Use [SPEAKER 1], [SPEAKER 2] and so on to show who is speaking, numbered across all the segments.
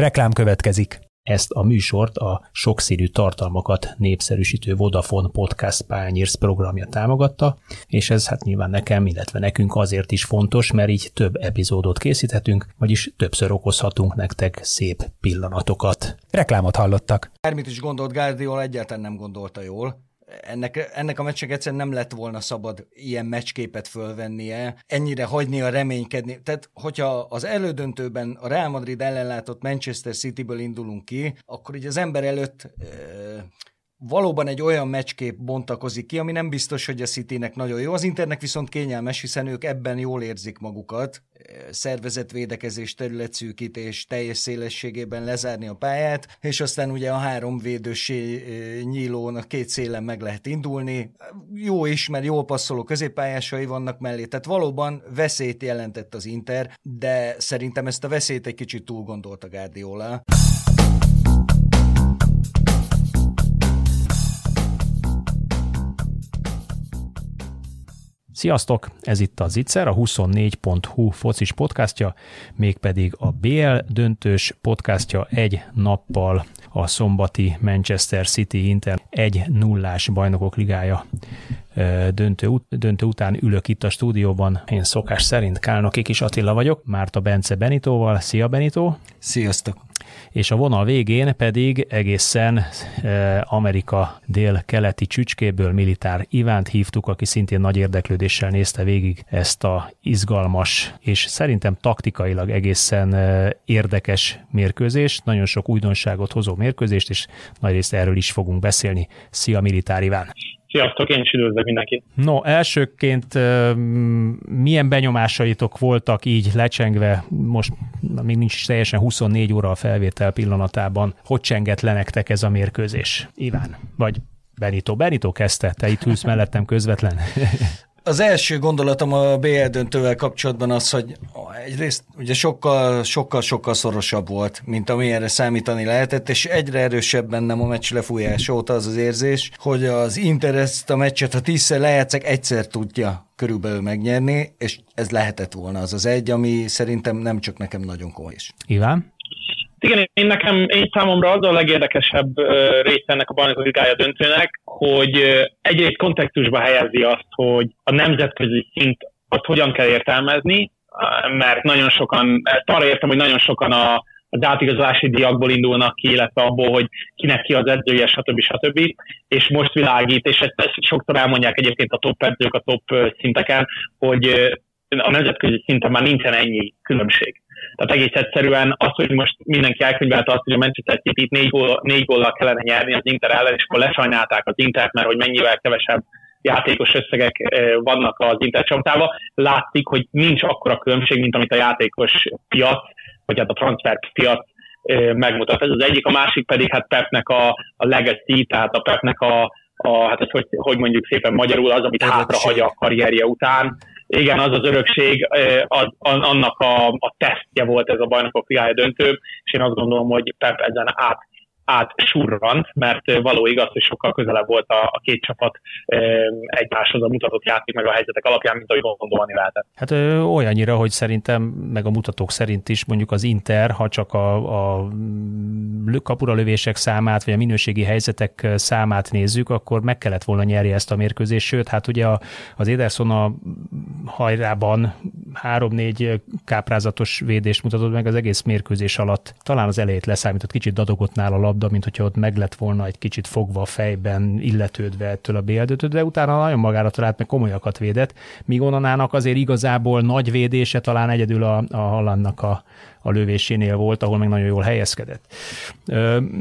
[SPEAKER 1] Reklám következik. Ezt a műsort a sokszínű tartalmakat népszerűsítő Vodafone Podcast Pányérsz programja támogatta, és ez hát nyilván nekem, illetve nekünk azért is fontos, mert így több epizódot készíthetünk, vagyis többször okozhatunk nektek szép pillanatokat. Reklámot hallottak.
[SPEAKER 2] Bármit is gondolt Guardiola, egyáltalán nem gondolta jól ennek, ennek a meccsnek egyszerűen nem lett volna szabad ilyen meccsképet fölvennie, ennyire hagyni a reménykedni. Tehát, hogyha az elődöntőben a Real Madrid ellenlátott Manchester Cityből indulunk ki, akkor így az ember előtt valóban egy olyan meccskép bontakozik ki, ami nem biztos, hogy a Citynek nagyon jó. Az Internek viszont kényelmes, hiszen ők ebben jól érzik magukat. Szervezetvédekezés, területszűkítés teljes szélességében lezárni a pályát, és aztán ugye a három védősé nyílón a két szélen meg lehet indulni. Jó is, mert jól passzoló középpályásai vannak mellé, tehát valóban veszélyt jelentett az Inter, de szerintem ezt a veszélyt egy kicsit túl gondolta Guardiola.
[SPEAKER 1] Sziasztok! Ez itt a Zicser, a 24.hu focis podcastja, mégpedig a BL döntős podcastja egy nappal a szombati Manchester City Inter egy nullás bajnokok ligája döntő, döntő után ülök itt a stúdióban. Én szokás szerint Kálnoki Kis Attila vagyok, Márta Bence Benitóval. Szia Benitó!
[SPEAKER 2] Sziasztok!
[SPEAKER 1] És a vonal végén pedig egészen Amerika dél-keleti csücskéből Militár Ivánt hívtuk, aki szintén nagy érdeklődéssel nézte végig ezt a izgalmas és szerintem taktikailag egészen érdekes mérkőzést, nagyon sok újdonságot hozó mérkőzést, és nagyrészt erről is fogunk beszélni. Szia Militár Iván!
[SPEAKER 3] Sziasztok, én is üdvözlök mindenkit.
[SPEAKER 1] No, elsőként milyen benyomásaitok voltak így lecsengve, most még nincs teljesen 24 óra a felvétel pillanatában, hogy csengett le nektek ez a mérkőzés? Iván, vagy Benito. Benito kezdte, te itt ülsz mellettem közvetlen.
[SPEAKER 2] Az első gondolatom a BL döntővel kapcsolatban az, hogy egyrészt ugye sokkal, sokkal, sokkal szorosabb volt, mint amilyenre számítani lehetett, és egyre erősebb bennem a meccs lefújás óta az az érzés, hogy az Inter ezt a meccset, ha tízszer lejátszak, egyszer tudja körülbelül megnyerni, és ez lehetett volna az az egy, ami szerintem nem csak nekem nagyon komoly is.
[SPEAKER 1] Iván?
[SPEAKER 3] Igen, én nekem, én számomra az a legérdekesebb része ennek a bajnokok ligája döntőnek, hogy egyrészt kontextusba helyezi azt, hogy a nemzetközi szint azt hogyan kell értelmezni, mert nagyon sokan, arra értem, hogy nagyon sokan a, az átigazolási diakból indulnak ki, illetve abból, hogy kinek ki az edzője, stb. stb. És most világít, és ezt, ezt sokszor elmondják egyébként a top edzők a top szinteken, hogy a nemzetközi szinten már nincsen ennyi különbség. Tehát egész egyszerűen az, hogy most mindenki elkönyvelte azt, hogy a Manchester City négy, gól, négy góllal kellene nyerni az Inter ellen, és akkor lesajnálták az Intert, mert hogy mennyivel kevesebb játékos összegek vannak az Inter csapatában. Látszik, hogy nincs akkora különbség, mint amit a játékos piac, vagy hát a transfer piac megmutat. Ez az egyik, a másik pedig hát Pepnek a, a legacy, tehát a Pepnek a, a hát ez hogy, hogy mondjuk szépen magyarul az, amit hátra hagy a karrierje után, igen, az az örökség, az, annak a, a tesztje volt ez a bajnokok ligája döntő, és én azt gondolom, hogy Pep ezen át átsurrant, mert való igaz, hogy sokkal közelebb volt a, a két csapat egymáshoz a mutatott játék meg a helyzetek alapján, mint ahogy gondolni lehetett.
[SPEAKER 1] Hát ö, olyannyira, hogy szerintem, meg a mutatók szerint is mondjuk az Inter, ha csak a, a kapuralövések számát, vagy a minőségi helyzetek számát nézzük, akkor meg kellett volna nyerni ezt a mérkőzést, sőt, hát ugye a, az Ederson a hajrában három-négy káprázatos védést mutatott meg az egész mérkőzés alatt. Talán az elejét leszámított, kicsit dadogott nála labda, mint hogyha ott meg lett volna egy kicsit fogva a fejben, illetődve ettől a béldőtől, de utána nagyon magára talált, meg komolyakat védett, míg Onanának azért igazából nagy védése talán egyedül a, a Hallandnak a, a lövésénél volt, ahol meg nagyon jól helyezkedett.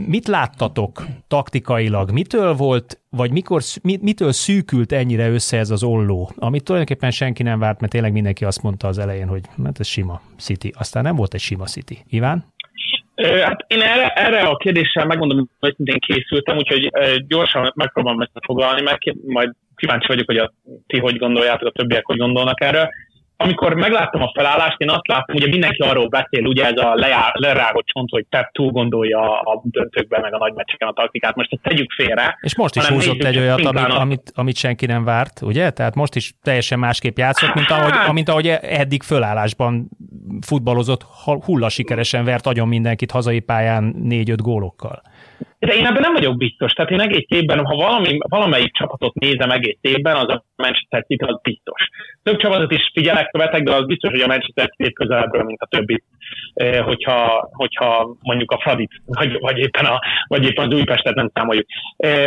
[SPEAKER 1] Mit láttatok taktikailag? Mitől volt, vagy mikor, mitől szűkült ennyire össze ez az olló, amit tulajdonképpen senki nem várt, mert tényleg mindenki azt mondta az elején, hogy hát ez sima City. Aztán nem volt egy sima City. Iván?
[SPEAKER 3] Hát én erre, erre a kérdéssel megmondom, hogy szintén készültem, úgyhogy gyorsan megpróbálom ezt foglalni, mert majd kíváncsi vagyok, hogy a, ti hogy gondoljátok, a többiek hogy gondolnak erre. Amikor megláttam a felállást, én azt láttam, hogy mindenki arról beszél, ugye ez a lejár, lerágott csont, hogy Pep túl gondolja a döntőkben, meg a nagy meccseken a taktikát, most ezt tegyük félre.
[SPEAKER 1] És most is húzott egy olyat, amit, amit, amit, senki nem várt, ugye? Tehát most is teljesen másképp játszott, mint ahogy, hát- mint ahogy eddig fölállásban futballozott, hulla sikeresen vert agyon mindenkit hazai pályán négy-öt gólokkal.
[SPEAKER 3] De én ebben nem vagyok biztos. Tehát én egész évben, ha valami, valamelyik csapatot nézem egész évben, az a Manchester City az biztos. Több csapatot is figyelek, követek, de az biztos, hogy a Manchester City közelebbről, mint a többi. Hogyha, hogyha mondjuk a Fradit, vagy, vagy, éppen a, vagy éppen az Újpestet nem számoljuk.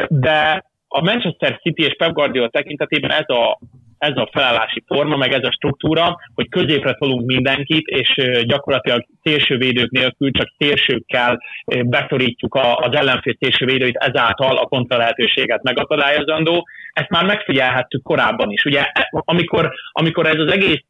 [SPEAKER 3] De a Manchester City és Pep Guardiola tekintetében ez a, ez a felállási forma, meg ez a struktúra, hogy középre tolunk mindenkit, és gyakorlatilag szélsővédők nélkül csak szélsőkkel beszorítjuk az ellenfél szélsővédőit, ezáltal a kontra lehetőséget megakadályozandó. Ezt már megfigyelhettük korábban is. Ugye, amikor, amikor ez az egész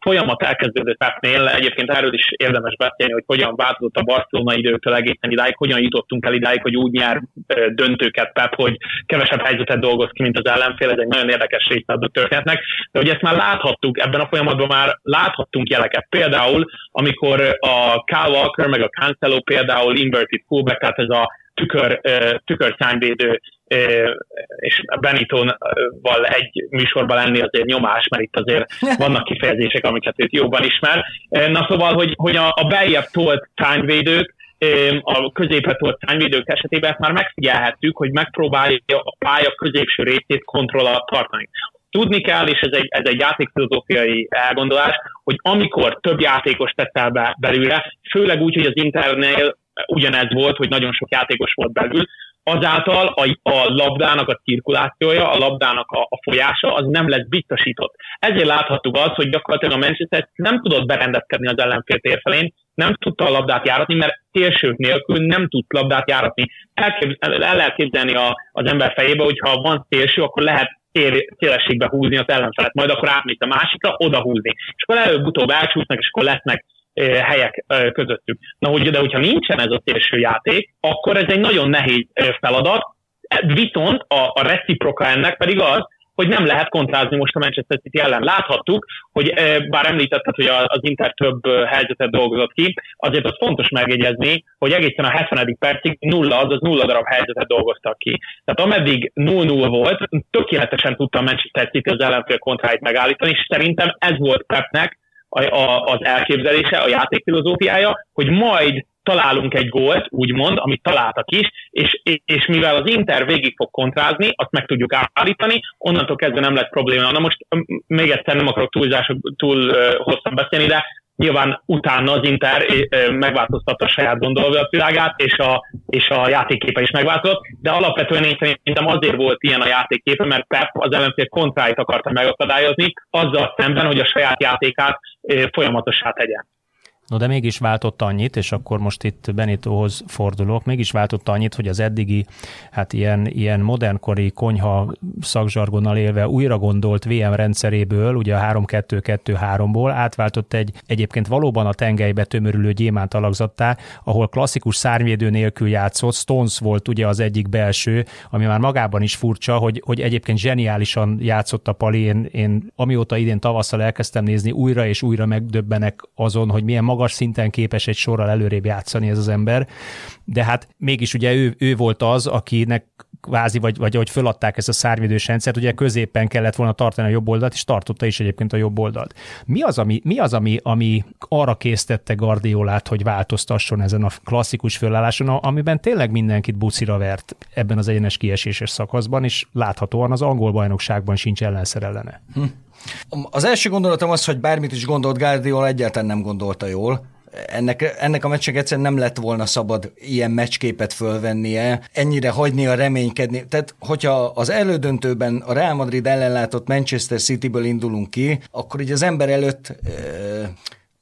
[SPEAKER 3] folyamat elkezdődött Pepnél, egyébként erről is érdemes beszélni, hogy hogyan változott a Barcelona időtől egészen idáig, hogyan jutottunk el idáig, hogy úgy nyer döntőket Pep, hogy kevesebb helyzetet dolgoz ki, mint az ellenfél. Ez egy nagyon érdekes része a történetnek. De hogy ezt már láthattuk, ebben a folyamatban már láthattunk jeleket. Például, amikor a Kyle Walker meg a Cancelo például inverted fullback, tehát ez a tükör, tükör szányvédő és Benito-val egy műsorban lenni azért nyomás, mert itt azért vannak kifejezések, amiket őt jobban ismer. Na szóval, hogy, hogy a, a beljebb tolt tányvédők, a középre tolt tányvédők esetében ezt már megfigyelhettük, hogy megpróbálja a pálya középső részét kontroll alatt tartani. Tudni kell, és ez egy, ez egy játékfilozófiai elgondolás, hogy amikor több játékos teszel be belőle, főleg úgy, hogy az Internél ugyanez volt, hogy nagyon sok játékos volt belül, azáltal a, a labdának a cirkulációja, a labdának a, a folyása az nem lesz biztosított. Ezért láthattuk azt, hogy gyakorlatilag a Manchester nem tudott berendezkedni az ellenfél térfelén, nem tudta a labdát járatni, mert térségek nélkül nem tud labdát járatni. Elképz, el lehet képzelni a, az ember fejébe, hogy ha van szélső, akkor lehet szélességbe húzni az ellenfelet, majd akkor átmész a másikra, oda húzni. És akkor előbb-utóbb elcsúsznak, és akkor lesznek helyek közöttük. Na, hogy, de hogyha nincsen ez a szélső játék, akkor ez egy nagyon nehéz feladat, viszont a, a reciproka ennek pedig az, hogy nem lehet kontrázni most a Manchester City ellen. Láthattuk, hogy bár említetted, hogy az Inter több helyzetet dolgozott ki, azért az fontos megjegyezni, hogy egészen a 70. percig nulla, azaz nulla darab helyzetet dolgoztak ki. Tehát ameddig 0-0 volt, tökéletesen tudta a Manchester City az ellenfél kontráit megállítani, és szerintem ez volt Pepnek az elképzelése, a játékfilozófiája, hogy majd találunk egy gólt, úgymond, amit találtak is, és, és mivel az Inter végig fog kontrázni, azt meg tudjuk állítani, onnantól kezdve nem lesz probléma. Na most még egyszer nem akarok túlzások, túl hosszan beszélni, de Nyilván utána az Inter megváltoztatta a saját gondolatvilágát, és a, és a játékképe is megváltozott, de alapvetően én szerintem azért volt ilyen a játékképe, mert Pep az ellenfél kontráit akarta megakadályozni, azzal szemben, hogy a saját játékát folyamatossá tegye.
[SPEAKER 1] No de mégis váltott annyit, és akkor most itt Benitohoz fordulok, mégis váltott annyit, hogy az eddigi, hát ilyen, ilyen modernkori konyha szakzsargonnal élve újra gondolt VM rendszeréből, ugye a 3-2-2-3-ból átváltott egy egyébként valóban a tengelybe tömörülő gyémánt alakzattá, ahol klasszikus szárnyvédő nélkül játszott, Stones volt ugye az egyik belső, ami már magában is furcsa, hogy, hogy egyébként zseniálisan játszott a Pali, én, én amióta idén tavasszal elkezdtem nézni, újra és újra megdöbbenek azon, hogy milyen magas szinten képes egy sorral előrébb játszani ez az ember, de hát mégis ugye ő, ő volt az, akinek kvázi, vagy, vagy hogy föladták ezt a szárnyvédős rendszert, ugye középen kellett volna tartani a jobb oldalt, és tartotta is egyébként a jobb oldalt. Mi az, ami, mi az, ami, ami arra késztette Guardiolát, hogy változtasson ezen a klasszikus fölálláson, amiben tényleg mindenkit bucira vert ebben az egyenes kieséses szakaszban, és láthatóan az angol bajnokságban sincs ellenszer ellene. Hm.
[SPEAKER 2] Az első gondolatom az, hogy bármit is gondolt Guardiola, egyáltalán nem gondolta jól. Ennek, ennek a meccsnek egyszerűen nem lett volna szabad ilyen meccsképet fölvennie, ennyire hagynia reménykedni. Tehát, hogyha az elődöntőben a Real Madrid ellenlátott Manchester Cityből indulunk ki, akkor így az ember előtt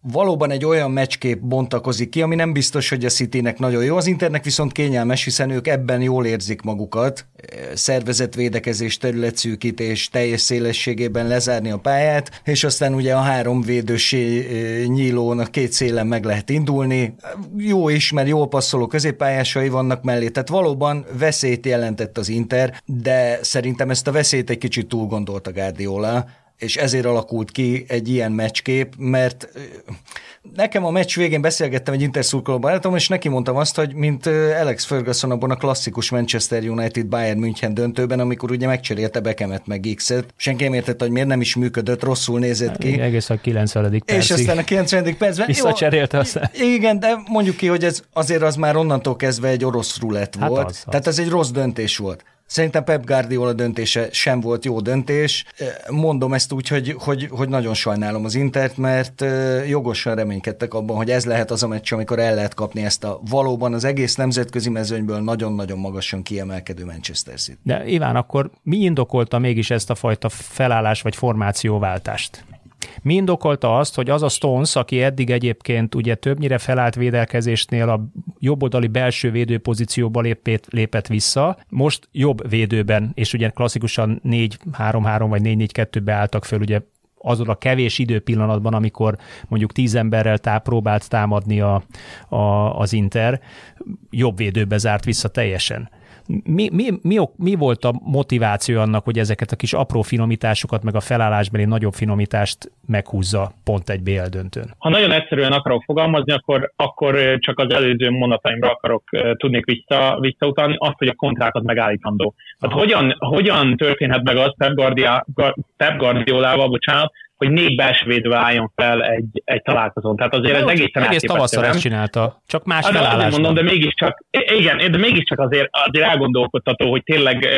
[SPEAKER 2] valóban egy olyan meccskép bontakozik ki, ami nem biztos, hogy a Citynek nagyon jó. Az Internek viszont kényelmes, hiszen ők ebben jól érzik magukat. Szervezett védekezés, területszűkítés teljes szélességében lezárni a pályát, és aztán ugye a három védősé nyílón a két szélen meg lehet indulni. Jó is, mert jól passzoló középpályásai vannak mellé, tehát valóban veszélyt jelentett az Inter, de szerintem ezt a veszélyt egy kicsit túl gondolta Guardiola és ezért alakult ki egy ilyen meccskép, mert nekem a meccs végén beszélgettem egy interszurkoló barátom, és neki mondtam azt, hogy mint Alex Ferguson abban a klasszikus Manchester United Bayern München döntőben, amikor ugye megcserélte Bekemet meg X-et, senki nem értette, hogy miért nem is működött, rosszul nézett ki.
[SPEAKER 1] Egész a 90. percig.
[SPEAKER 2] És aztán a 90. percben...
[SPEAKER 1] Visszacserélte aztán.
[SPEAKER 2] Igen, de mondjuk ki, hogy ez azért az már onnantól kezdve egy orosz rulett hát volt. Az, az. Tehát ez egy rossz döntés volt. Szerintem Pep Guardiola döntése sem volt jó döntés. Mondom ezt úgy, hogy, hogy, hogy nagyon sajnálom az Intert, mert jogosan reménykedtek abban, hogy ez lehet az a meccs, amikor el lehet kapni ezt a valóban az egész nemzetközi mezőnyből nagyon-nagyon magasan kiemelkedő Manchester City.
[SPEAKER 1] De Iván, akkor mi indokolta mégis ezt a fajta felállás vagy formációváltást? Mi indokolta azt, hogy az a Stones, aki eddig egyébként ugye többnyire felállt védelkezésnél a jobboldali belső védőpozícióba lépett, lépett vissza, most jobb védőben, és ugye klasszikusan 4-3-3 vagy 4-4-2-be álltak föl, ugye azon a kevés időpillanatban, amikor mondjuk tíz emberrel tá, próbált támadni a, a, az Inter, jobb védőbe zárt vissza teljesen. Mi, mi, mi, mi volt a motiváció annak, hogy ezeket a kis apró finomításokat, meg a felállásbeli nagyobb finomítást meghúzza pont egy BL döntőn?
[SPEAKER 3] Ha nagyon egyszerűen akarok fogalmazni, akkor, akkor csak az előző mondataimra akarok tudnék vissza, visszautalni, azt, hogy a kontrákat megállítandó. Hát hogyan, hogyan történhet meg az Pep, Guardia, Pep Guardiolával, bocsánat, hogy négy belső védő álljon fel egy, egy találkozón. Tehát azért ez egészen
[SPEAKER 1] Egész tavasszal ezt csinálta, csak más hát, felállásban.
[SPEAKER 3] mondom, de mégiscsak, igen, de mégiscsak azért, azért elgondolkodtató, hogy tényleg,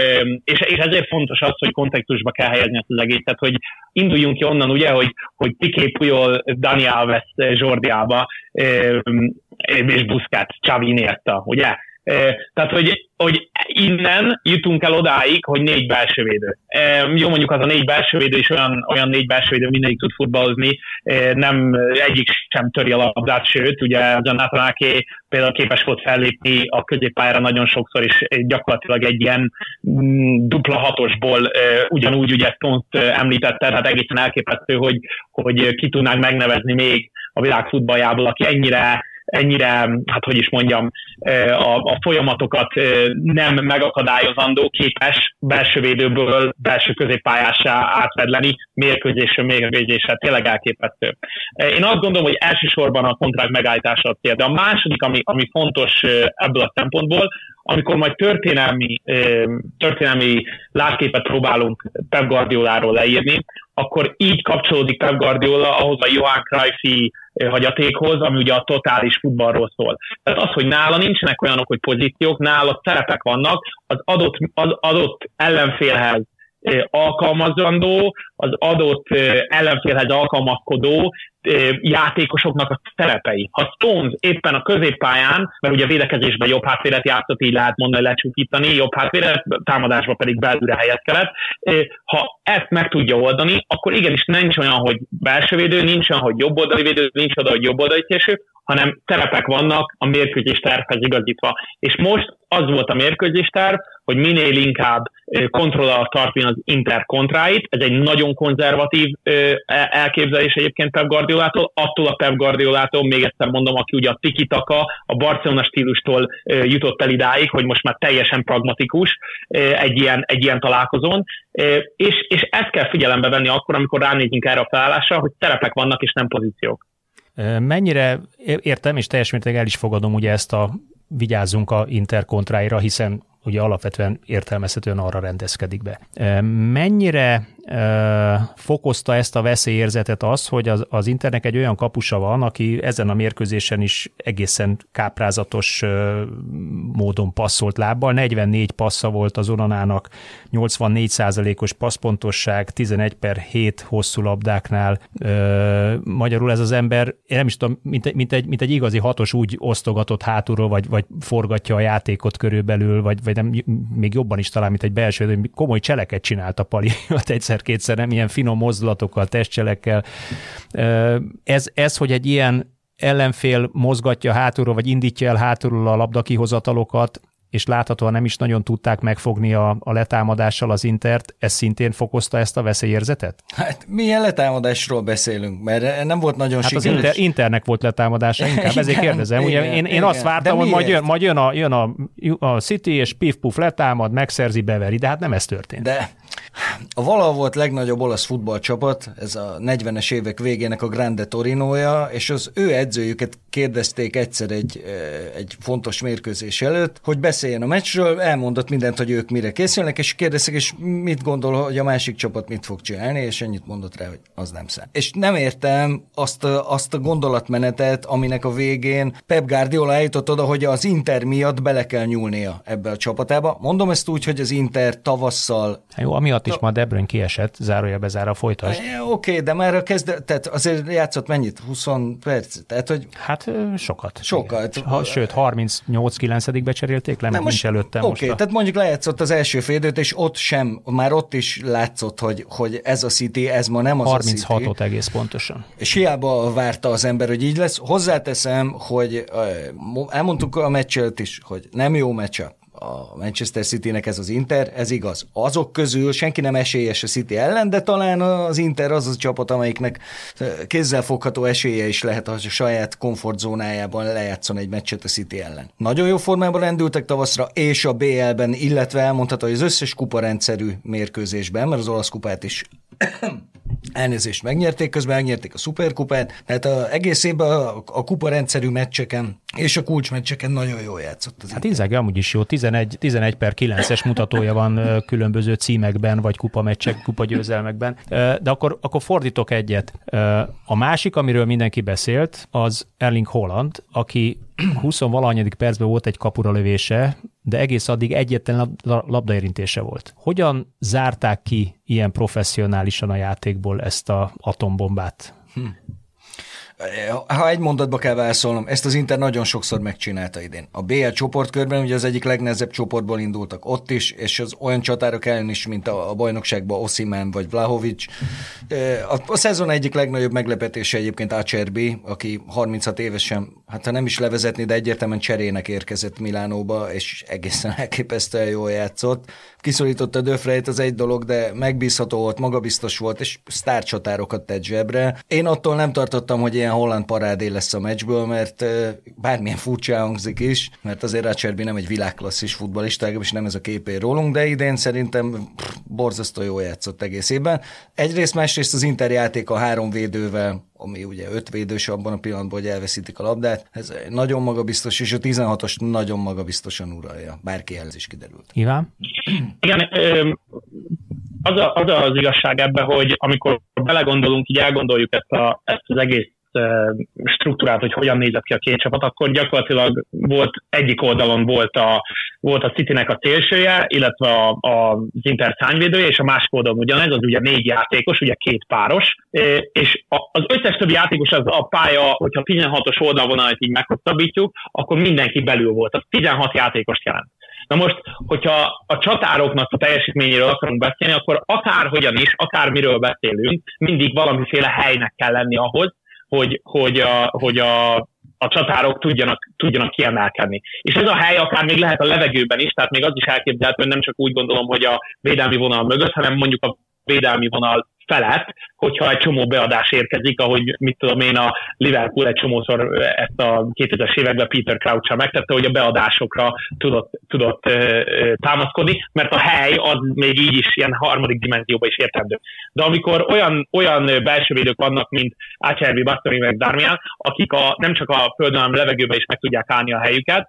[SPEAKER 3] és, és ezért fontos az, hogy kontextusba kell helyezni ezt az egészet, hogy induljunk ki onnan, ugye, hogy, hogy Piqué Puyol, Dani Alves, Jordi Alba, és Xavi Iniesta, ugye? Tehát, hogy, hogy innen jutunk el odáig, hogy négy belsővédő. Jó, mondjuk az a négy belsővédő is olyan, olyan négy belsővédő, mindegyik tud futballozni, nem egyik sem töri a labdát, sőt, ugye Jonathan Ake például képes volt fellépni a középpályára nagyon sokszor, és gyakorlatilag egy ilyen mm, dupla hatosból ugyanúgy, ugye Stones említette, tehát egészen elképesztő, hogy, hogy ki tudnánk megnevezni még a világ futballjából, aki ennyire ennyire, hát hogy is mondjam, a, a folyamatokat nem megakadályozandó, képes belső védőből belső középpályásá átvedleni, mérkőzésről mérkőzésre, tényleg elképesztő. Én azt gondolom, hogy elsősorban a kontrakt megállítása a cél, de a második, ami, ami fontos ebből a szempontból, amikor majd történelmi, történelmi látképet próbálunk Pep Guardioláról leírni, akkor így kapcsolódik Pep Guardiola ahhoz a Johan Cruyffi hagyatékhoz, ami ugye a totális futballról szól. Tehát az, hogy nála nincsenek olyanok, hogy pozíciók, nála szerepek vannak, az adott, az adott ellenfélhez alkalmazandó, az adott ellenfélhez alkalmazkodó játékosoknak a szerepei. Ha Stones éppen a középpályán, mert ugye védekezésben jobb hátvédet játszott, így lehet mondani, lecsúkítani, jobb hátvédet, támadásban pedig belülre helyezkedett. Ha ezt meg tudja oldani, akkor igenis nincs olyan, hogy belső védő, nincs olyan, hogy jobb oldali védő, nincs oda, hogy jobb oldali késő, hanem terepek vannak a mérkőzés tervhez igazítva. És most az volt a mérkőzés terv, hogy minél inkább kontroll alatt tartani az Inter kontráit. Ez egy nagyon konzervatív e, elképzelés egyébként Pep Guardiolától, attól a Pep Guardiolától, még egyszer mondom, aki ugye a tiki-taka, a Barcelona stílustól jutott el idáig, hogy most már teljesen pragmatikus egy ilyen, egy ilyen találkozón, és, és ezt kell figyelembe venni akkor, amikor ránézünk erre a felállásra, hogy terepek vannak és nem pozíciók.
[SPEAKER 1] Mennyire értem, és teljes mértékben el is fogadom ugye ezt a vigyázzunk a interkontráira, hiszen ugye alapvetően értelmezhetően arra rendezkedik be. Mennyire fokozta ezt a veszélyérzetet az, hogy az, az Internek egy olyan kapusa van, aki ezen a mérkőzésen is egészen káprázatos módon passzolt lábbal. 44 passza volt az Onanának, 84% os passzpontosság, 11 per 7 hosszú labdáknál. Magyarul ez az ember, én nem is tudom, mint, egy, mint, egy, mint egy igazi hatos úgy osztogatott hátulról, vagy, vagy forgatja a játékot körülbelül, vagy, vagy nem, még jobban is talán, mint egy belső, komoly cseleket csinált a Pali, ott egyszer egyszer-kétszer, nem ilyen finom mozdulatokkal, testcselekkel. Ez, ez, hogy egy ilyen ellenfél mozgatja hátulról, vagy indítja el hátulról a labdakihozatalokat, és láthatóan nem is nagyon tudták megfogni a, a letámadással az Intert, ez szintén fokozta ezt a veszélyérzetet?
[SPEAKER 2] Hát milyen letámadásról beszélünk, mert nem volt nagyon
[SPEAKER 1] hát
[SPEAKER 2] sikeres.
[SPEAKER 1] az Inter, Internek volt letámadása, inkább igen, ezért kérdezem. Igen, Ugye én, én azt vártam, hogy majd jön, majd jön, a, jön a, a City, és pif-puf letámad, megszerzi, beveri, de hát nem ez történt.
[SPEAKER 2] De a vala volt legnagyobb olasz futballcsapat, ez a 40-es évek végének a Grande Torinoja, és az ő edzőjüket kérdezték egyszer egy, egy fontos mérkőzés előtt, hogy beszéljen a meccsről, elmondott mindent, hogy ők mire készülnek, és kérdezték, és mit gondol, hogy a másik csapat mit fog csinálni, és ennyit mondott rá, hogy az nem szám. És nem értem azt a, azt a gondolatmenetet, aminek a végén Pep Guardiola eljutott oda, hogy az Inter miatt bele kell nyúlnia ebbe a csapatába. Mondom ezt úgy, hogy az Inter tavasszal...
[SPEAKER 1] Hát jó, amiatt is ma De Bruyne kiesett, zárója bezára folytasd.
[SPEAKER 2] Oké, okay, de már a kezdet, tehát azért játszott mennyit? 20 perc? Tehát, hogy...
[SPEAKER 1] Hát sokat.
[SPEAKER 2] Sokat.
[SPEAKER 1] Ha, sőt, 38-9 becserélték le, mert nincs előtte
[SPEAKER 2] Oké, okay, a... tehát mondjuk lejátszott az első félidőt, és ott sem, már ott is látszott, hogy, hogy ez a City, ez ma nem az
[SPEAKER 1] 36
[SPEAKER 2] a City.
[SPEAKER 1] egész pontosan.
[SPEAKER 2] És hiába várta az ember, hogy így lesz. Hozzáteszem, hogy elmondtuk a meccset is, hogy nem jó meccs a Manchester City-nek ez az Inter, ez igaz. Azok közül senki nem esélyes a City ellen, de talán az Inter az a csapat, amelyiknek kézzelfogható esélye is lehet a saját komfortzónájában lejátszon egy meccset a City ellen. Nagyon jó formában rendültek tavaszra, és a BL-ben, illetve elmondható, hogy az összes kuparendszerű mérkőzésben, mert az olasz kupát is elnézést megnyerték, közben megnyerték a szuperkupát, tehát a, egész évben a, a kupa rendszerű meccseken és a kulcsmeccseken nagyon jól játszott.
[SPEAKER 1] Az hát Inzaghi amúgy is jó, 11, 11 per 9-es mutatója van különböző címekben, vagy kupameccsek, kupagyőzelmekben, de akkor, akkor fordítok egyet. A másik, amiről mindenki beszélt, az Erling Holland, aki 20 valanyadik percben volt egy kapura lövése, de egész addig egyetlen labdaérintése volt. Hogyan zárták ki ilyen professzionálisan a játékból ezt a atombombát? Hm.
[SPEAKER 2] Ha egy mondatba kell válaszolnom, ezt az Inter nagyon sokszor megcsinálta idén. A BL csoportkörben ugye az egyik legnehezebb csoportból indultak ott is, és az olyan csatárok ellen is, mint a, a bajnokságban Osimen vagy Vlahovic. A, a szezon egyik legnagyobb meglepetése egyébként Acerbi, aki 36 évesen, hát ha nem is levezetni, de egyértelműen cserének érkezett Milánóba, és egészen elképesztően jól játszott. Kiszorította Döfreit, az egy dolog, de megbízható volt, magabiztos volt, és sztárcsatárokat tett zsebre. Én attól nem tartottam, hogy ilyen holland parádé lesz a meccsből, mert bármilyen furcsa hangzik is, mert azért Acerbi nem egy világklasszis futbalista, és nem ez a képé rólunk, de idén szerintem borzasztó jól játszott egész évben. Egyrészt, másrészt az Inter játék a három védővel, ami ugye öt védős abban a pillanatban, hogy elveszítik a labdát. Ez nagyon magabiztos, és a 16-os nagyon magabiztosan uralja. Bárki ez is kiderült.
[SPEAKER 1] Iván?
[SPEAKER 3] Igen, az, a, az az igazság ebbe, hogy amikor belegondolunk, így elgondoljuk ezt, a, ezt az egész struktúrát, hogy hogyan nézett ki a két csapat, akkor gyakorlatilag volt egyik oldalon volt a, volt a Citynek a szélsője, illetve a, a, az Inter szányvédője, és a másik oldalon ugyanez, az ugye négy játékos, ugye két páros, és az összes többi játékos az a pálya, hogyha 16-os oldalvonalat így meghosszabbítjuk, akkor mindenki belül volt. Az 16 játékost jelent. Na most, hogyha a csatároknak a teljesítményéről akarunk beszélni, akkor akárhogyan is, akármiről beszélünk, mindig valamiféle helynek kell lenni ahhoz, hogy, hogy, a, hogy a, a csatárok tudjanak, tudjanak kiemelkedni. És ez a hely akár még lehet a levegőben is, tehát még az is elképzelhető, hogy nem csak úgy gondolom, hogy a védelmi vonal mögött, hanem mondjuk a védelmi vonal felett, hogyha egy csomó beadás érkezik, ahogy mit tudom én, a Liverpool egy csomószor ezt a 2000-es években Peter crouch megtette, hogy a beadásokra tudott, tudott ö, ö, támaszkodni, mert a hely az még így is ilyen harmadik dimenzióban is értendő. De amikor olyan, olyan belső védők vannak, mint Acerbi, Bastoni meg Darmian, akik a, nem csak a földön, hanem levegőben is meg tudják állni a helyüket,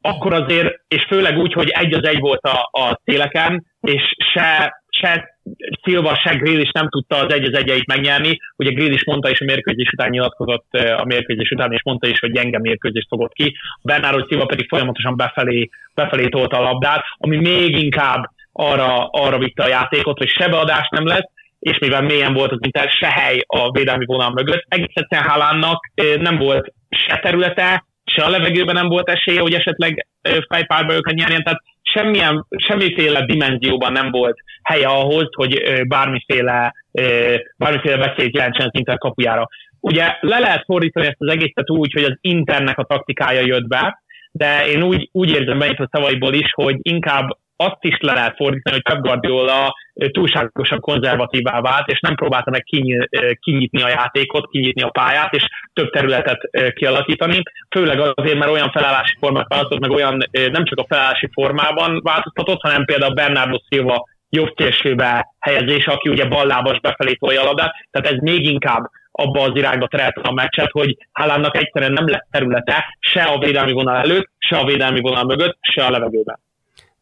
[SPEAKER 3] akkor azért, és főleg úgy, hogy egy az egy volt a, a széleken, és se, se Silva se is nem tudta az egy az egyeit megnyerni. Ugye Grill is mondta is a mérkőzés után nyilatkozott a mérkőzés után, és mondta is, hogy gyenge mérkőzést fogott ki. Bernardo Silva pedig folyamatosan befelé, befelé tolta a labdát, ami még inkább arra, arra vitte a játékot, hogy se nem lesz, és mivel mélyen volt az Inter, se hely a védelmi vonal mögött, egész egyszerűen Hálánnak nem volt se területe, se a levegőben nem volt esélye, hogy esetleg fejpárba őket nyerjen, tehát semmilyen, semmiféle dimenzióban nem volt helye ahhoz, hogy bármiféle, bármiféle veszélyt jelentsen az Inter kapujára. Ugye le lehet fordítani ezt az egészet úgy, hogy az Internek a taktikája jött be, de én úgy, úgy érzem a szavaiból is, hogy inkább azt is le lehet fordítani, hogy Pep Guardiola túlságosan konzervatívá vált, és nem próbálta meg kinyitni a játékot, kinyitni a pályát, és több területet kialakítani. Főleg azért, mert olyan felállási formát változott, meg olyan nem csak a felállási formában változtatott, hanem például Bernardo Silva jobb szélsőbe helyezés, aki ugye ballábas befelé tolja a labdát, tehát ez még inkább abba az irányba terelte a meccset, hogy Haalandnak egyszerűen nem lett területe se a védelmi vonal előtt, se a védelmi vonal mögött, se a levegőben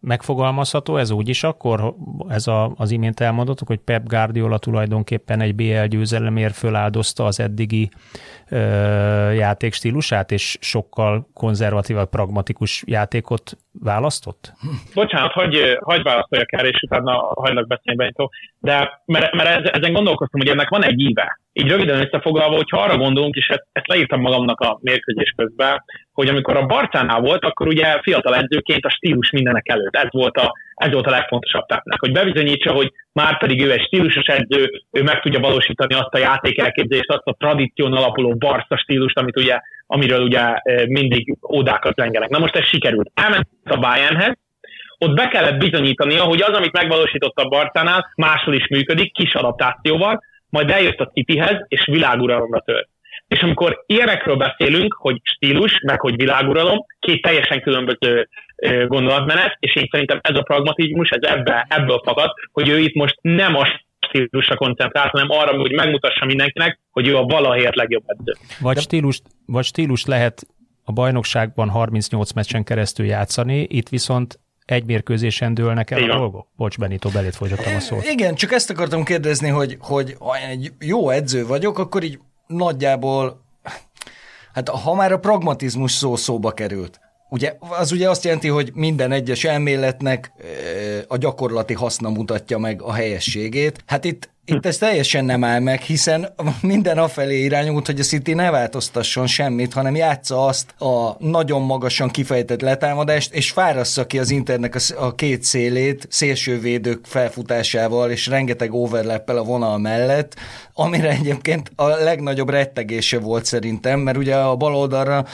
[SPEAKER 1] megfogalmazható ez úgy is akkor, ez a, az imént elmondottuk, hogy Pep Guardiola tulajdonképpen egy BL győzelemért föláldozta az eddigi ö, játékstílusát, és sokkal konzervatívabb, pragmatikus játékot választott?
[SPEAKER 3] Bocsánat, hogy hagy válaszoljak el, és utána hagylak beszélni Benito, de mert, mert ezen gondolkoztam, hogy ennek van egy íve. Így röviden összefoglalva, hogyha arra gondolunk, és ezt, ezt leírtam magamnak a mérkőzés közben, hogy amikor a Barcánál volt, akkor ugye fiatal edzőként a stílus mindenek előtt. Ez volt a, ez volt a legfontosabb Pepnek, hogy bebizonyítsa, hogy már pedig ő egy stílusos edző, ő meg tudja valósítani azt a játékelképzést, azt a tradíción alapuló Barca stílust, amit ugye, amiről ugye mindig ódákat lengenek. Na most ez sikerült. Elment a Bayernhez, ott be kellett bizonyítania, hogy az, amit megvalósított a Barcánál, máshol is működik, kis adaptációval, majd eljött a Cityhez, és világuralomra tört. És amikor ilyenekről beszélünk, hogy stílus, meg hogy világuralom, két teljesen különböző gondolatmenet, és én szerintem ez a pragmatizmus, ez ebbe, ebből fakad, hogy ő itt most nem a stílusra koncentrált, hanem arra, hogy megmutassa mindenkinek, hogy ő a valahért legjobb edző.
[SPEAKER 1] Vagy stílus, vagy stílus lehet a bajnokságban 38 meccsen keresztül játszani, itt viszont egy mérkőzésen dőlnek el Igen. a dolgok? Bocs, Benito, belét folytattam a szót.
[SPEAKER 2] Igen, csak ezt akartam kérdezni, hogy, hogy ha egy jó edző vagyok, akkor így nagyjából, hát ha már a pragmatizmus szó szóba került, Ugye, az ugye azt jelenti, hogy minden egyes elméletnek a gyakorlati haszna mutatja meg a helyességét. Hát itt itt ez teljesen nem áll meg, hiszen minden afelé irányult, hogy a City ne változtasson semmit, hanem játsza azt a nagyon magasan kifejtett letámadást, és fárassza ki az internek a, két szélét szélsővédők felfutásával, és rengeteg overlappel a vonal mellett, amire egyébként a legnagyobb rettegése volt szerintem, mert ugye a bal oldalra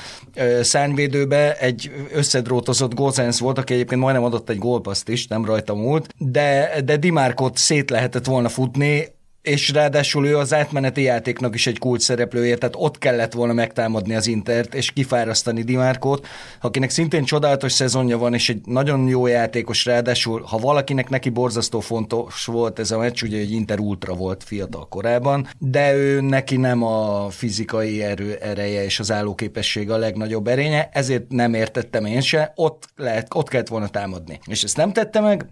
[SPEAKER 2] szárnyvédőbe egy összedrótozott Gozens volt, aki egyébként majdnem adott egy gólpaszt is, nem rajta múlt, de, de Dimárkot szét lehetett volna futni, és ráadásul ő az átmeneti játéknak is egy kulcs szereplője, tehát ott kellett volna megtámadni az Intert, és kifárasztani Dimárkót, akinek szintén csodálatos szezonja van, és egy nagyon jó játékos, ráadásul, ha valakinek neki borzasztó fontos volt ez a meccs, ugye egy Inter ultra volt fiatal korában, de ő neki nem a fizikai erő ereje és az állóképessége a legnagyobb erénye, ezért nem értettem én se, ott, lehet, ott kellett volna támadni. És ezt nem tette meg,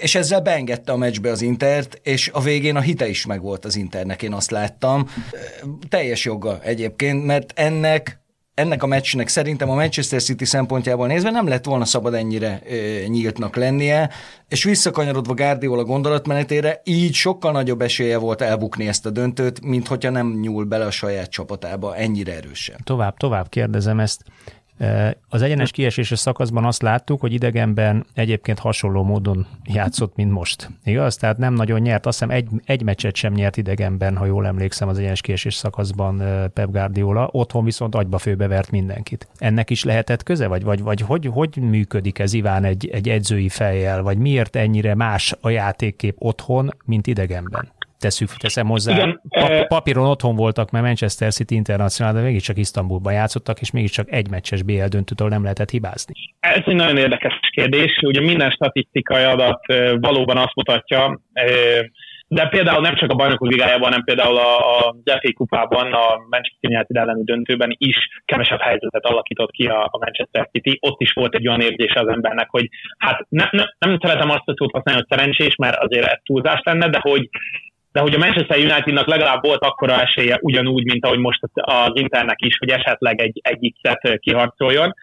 [SPEAKER 2] és ezzel beengedte a meccsbe az Intert, és a végén a hite is is megvolt az Internek, én azt láttam. Teljes joga egyébként, mert ennek ennek a meccsnek szerintem a Manchester City szempontjából nézve nem lett volna szabad ennyire ö, nyíltnak lennie, és visszakanyarodva Guardiola gondolatmenetére, így sokkal nagyobb esélye volt elbukni ezt a döntőt, mint hogyha nem nyúl bele a saját csapatába ennyire erősen.
[SPEAKER 1] Tovább, tovább kérdezem ezt. Az egyenes kieséses szakaszban azt láttuk, hogy idegenben egyébként hasonló módon játszott, mint most. Igaz? Tehát nem nagyon nyert, azt hiszem egy, egy meccset sem nyert idegenben, ha jól emlékszem az egyenes kiesés szakaszban Pep Guardiola, otthon viszont agyba főbevert mindenkit. Ennek is lehetett köze, vagy, vagy, vagy hogy, hogy működik ez Iván egy, egy edzői fejjel, vagy miért ennyire más a játékkép otthon, mint idegenben? Teszük, teszem hozzá. Igen, pa- papíron otthon voltak, mert Manchester City International, de mégiscsak Isztambulban játszottak, és mégiscsak egy meccses BL döntőtől nem lehetett hibázni.
[SPEAKER 3] Ez egy nagyon érdekes kérdés. Ugye minden statisztikai adat valóban azt mutatja, de például nem csak a bajnokok ligájában, hanem például a, a FA kupában, a Manchester United elleni döntőben is kevesebb helyzetet alakított ki a, a Manchester City. Ott is volt egy olyan érzés az embernek, hogy hát ne, ne, nem szeretem azt a szót használni, hogy szerencsés, mert azért ez túlzás lenne, de hogy de hogy a Manchester Unitednak legalább volt akkora esélye ugyanúgy, mint ahogy most az Internek is, hogy esetleg egy, egy X-et kiharcoljon.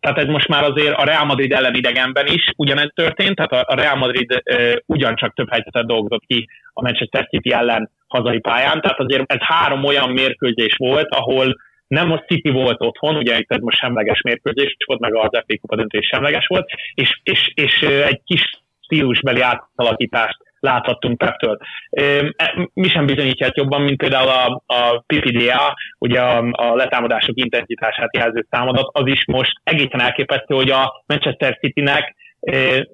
[SPEAKER 3] Tehát ez most már azért a Real Madrid ellen idegenben is ugyanez történt, tehát a Real Madrid ugyancsak több helyzetet dolgozott ki a Manchester City ellen hazai pályán, tehát azért ez három olyan mérkőzés volt, ahol nem a City volt otthon, ugye itt ez most semleges mérkőzés volt, meg az FA Kupa döntés semleges volt, és, és, és egy kis stílusbeli átalakítást láthattunk Peptől. E, mi sem bizonyítják jobban, mint például a, a PPDA, ugye a, a letámadások intenzitását jelző számadat, az is most egészen elképesztő, hogy a Manchester Citynek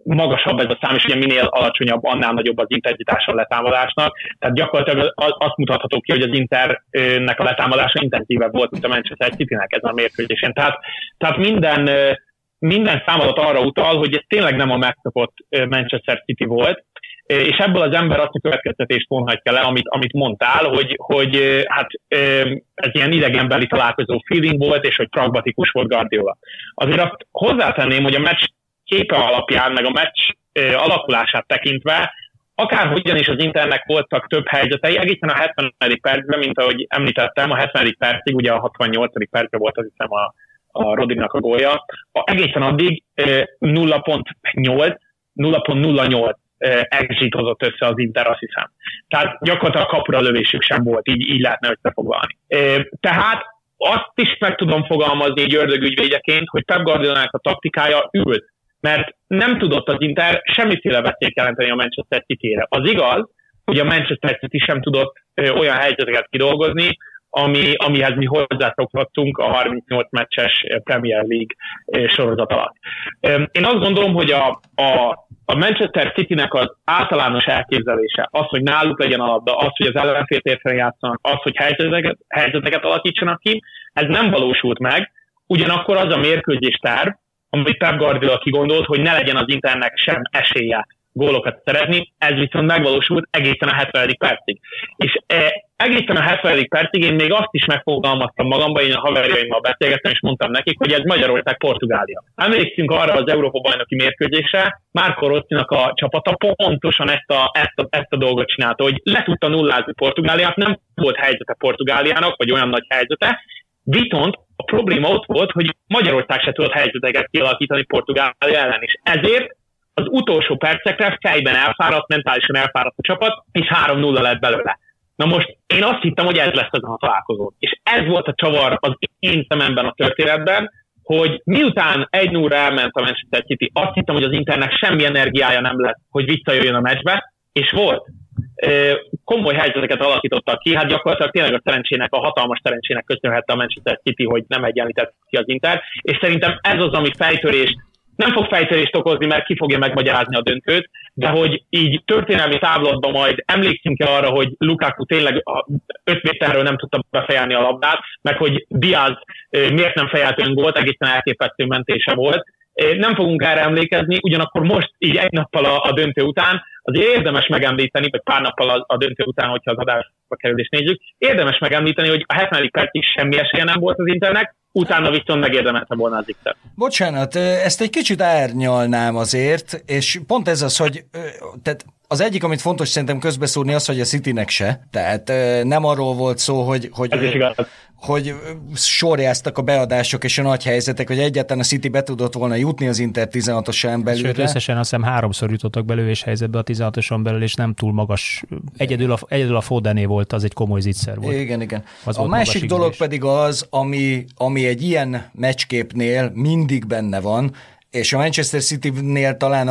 [SPEAKER 3] magasabb ez a szám, és ugye minél alacsonyabb, annál nagyobb az intenzitás a letámadásnak. Tehát gyakorlatilag azt mutatható ki, hogy az Internek a letámadása intenzívebb volt, mint a Manchester Citynek ezen a mérkőzésen. Tehát, tehát minden, minden számadat arra utal, hogy ez tényleg nem a megszokott Manchester City volt, és ebből az ember azt a következtetést vonhatja le, amit, amit mondtál, hogy, hogy hát ez ilyen idegenbeli találkozó feeling volt, és hogy pragmatikus volt Guardiola. Azért azt hozzátenném, hogy a meccs képe alapján, meg a meccs alakulását tekintve, akárhogyan is az Internek voltak több helyzetei, egészen a 70. percben, mint ahogy említettem, a 70. percig, ugye a 68. percben volt az hiszem a, a Rodinnak a gólja, a, egészen addig 0.8, 0.08 exit össze az Inter, azt hiszem. Tehát gyakorlatilag kapura lövésük sem volt, így, így lehetne összefoglalni. Tehát azt is meg tudom fogalmazni egy ördögügyvédjeként, hogy Pep Guardiolának a taktikája ült, mert nem tudott az Inter semmiféle veszélyt jelenteni a Manchester City-re. Az igaz, hogy a Manchester City sem tudott olyan helyzeteket kidolgozni, ami, amihez mi hozzászokhattunk a 38 meccses Premier League sorozat alatt. Én azt gondolom, hogy a, a, a Manchester City-nek az általános elképzelése, az, hogy náluk legyen a labda, az, hogy az ellenféltérfen játszanak, az, hogy helyzeteket, helyzeteket alakítsanak ki, ez nem valósult meg, ugyanakkor az a mérkőzés terv, amit Pep Guardiola kigondolt, hogy ne legyen az Internek sem esélye gólokat szeretni, ez viszont megvalósult egészen a 70. percig. És e, egészen a 70. percig én még azt is megfogalmaztam magamban, én a haverjaimmal beszélgettem, és mondtam nekik, hogy ez Magyarország-Portugália. Emlékszünk arra az Európa-bajnoki mérkőzésre, Márko Rosszinak a csapata pontosan ezt a, ezt, a, ezt a dolgot csinálta, hogy le tudta nullázni Portugáliát, nem volt helyzete Portugáliának, vagy olyan nagy helyzete, viszont a probléma ott volt, hogy Magyarország se tudott helyzeteket kialakítani Portugália ellen, és ezért az utolsó percekre fejben elfáradt, mentálisan elfáradt a csapat, és 3-0 lett belőle. Na most én azt hittem, hogy ez lesz az a találkozó. És ez volt a csavar az én szememben a történetben, hogy miután egy 0 elment a Manchester City, azt hittem, hogy az Internek semmi energiája nem lesz, hogy visszajöjjön a meccsbe, és volt. Komoly helyzeteket alakítottak ki, hát gyakorlatilag tényleg a szerencsének, a hatalmas szerencsének köszönhette a Manchester City, hogy nem egyenlített ki az Inter, és szerintem ez az, ami fejtörés nem fog fejtörést okozni, mert ki fogja megmagyarázni a döntőt, de hogy így történelmi táblatban majd emlékszünk-e arra, hogy Lukaku tényleg 5 méterről nem tudta befejelni a labdát, meg hogy Diaz miért nem fejelt öngolt, egészen elképesztő mentése volt. Nem fogunk erre emlékezni, ugyanakkor most így egy nappal a, a döntő után azért érdemes megemlíteni, vagy pár nappal a, a döntő után, hogyha az adásba kerülést nézzük, érdemes megemlíteni, hogy a 70. percig semmi esélye nem volt az Internek, utána viszont megérdemelte volna az x
[SPEAKER 2] Bocsánat, ezt egy kicsit árnyalnám azért, és pont ez az, hogy tehát az egyik, amit fontos szerintem közbeszúrni, az, hogy a Citynek se. Tehát nem arról volt szó, hogy, hogy, hogy sorjáztak a beadások és a nagy helyzetek, hogy egyáltalán a City be tudott volna jutni az Inter 16-osan belül.
[SPEAKER 1] Sőt, összesen azt hiszem háromszor jutottak belővés helyzetbe a 16-oson belül, és nem túl magas. Egyedül a, egyedül a Fodené volt, az egy komoly zicser volt.
[SPEAKER 2] Igen, igen. Az a másik dolog pedig az, ami, ami egy ilyen meccsképnél mindig benne van, és a Manchester City-nél talán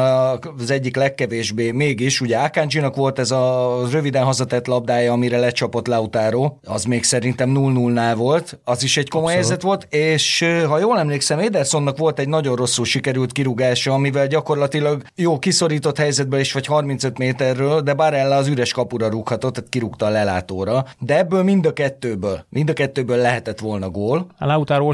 [SPEAKER 2] az egyik legkevésbé mégis, ugye Akanjinak volt ez a röviden hazatett labdája, amire lecsapott Lautaro, az még szerintem 0-0-nál volt, az is egy komoly helyzet volt, és ha jól emlékszem, Edersonnak volt egy nagyon rosszul sikerült kirúgása, amivel gyakorlatilag jó kiszorított helyzetből is vagy 35 méterről, de Barella az üres kapura rúghatott, tehát kirúgta a lelátóra, de ebből mind a kettőből, mind a kettőből lehetett volna gól.
[SPEAKER 1] A Lautaro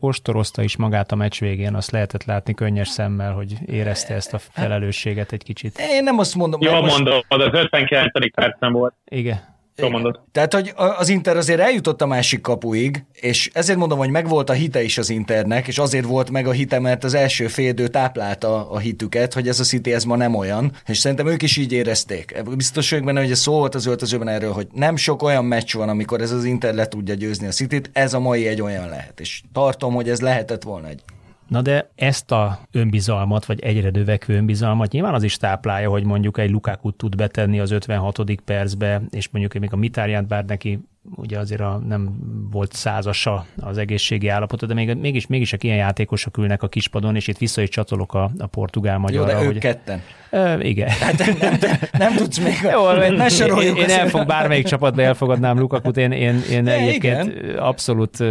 [SPEAKER 1] ostorozta is magát a meccs végén, azt lehetett látni könnyes szemmel, hogy érezte ezt a felelősséget egy kicsit.
[SPEAKER 2] Én nem azt mondom.
[SPEAKER 3] Jó most... mondom, az 59. percen volt.
[SPEAKER 1] Igen.
[SPEAKER 3] Mondod.
[SPEAKER 2] Tehát, hogy az Inter azért eljutott a másik kapuig, és ezért mondom, hogy megvolt a hite is az Internek, és azért volt meg a hite, mert az első félidő táplálta a hitüket, hogy ez a City ez ma nem olyan, és szerintem ők is így érezték. Biztos vagyok benne, hogy szó volt az öltözőben erről, hogy nem sok olyan meccs van, amikor ez az Inter le tudja győzni a City-t, ez a mai egy olyan lehet, és tartom, hogy ez lehetett volna egy.
[SPEAKER 1] Na de ezt a önbizalmat, vagy egyre növekvő önbizalmat nyilván az is táplálja, hogy mondjuk egy Lukaku tud betenni az 56. percbe, és mondjuk még a Mitárjánt bár neki ugye azért a, nem volt százasa az egészségi állapota, de még, mégis, mégis a ilyen játékosok ülnek a kispadon, és itt vissza is csatolok a, a portugál magyarra.
[SPEAKER 2] Jó, de
[SPEAKER 1] hogy,
[SPEAKER 2] ketten.
[SPEAKER 1] E, igen.
[SPEAKER 2] Hát nem, nem, nem tudsz még, Jó, ne
[SPEAKER 1] soroljuk. Én, én elfog, bármelyik csapatba elfogadnám Lukakut, én, én, én egyébként igen. abszolút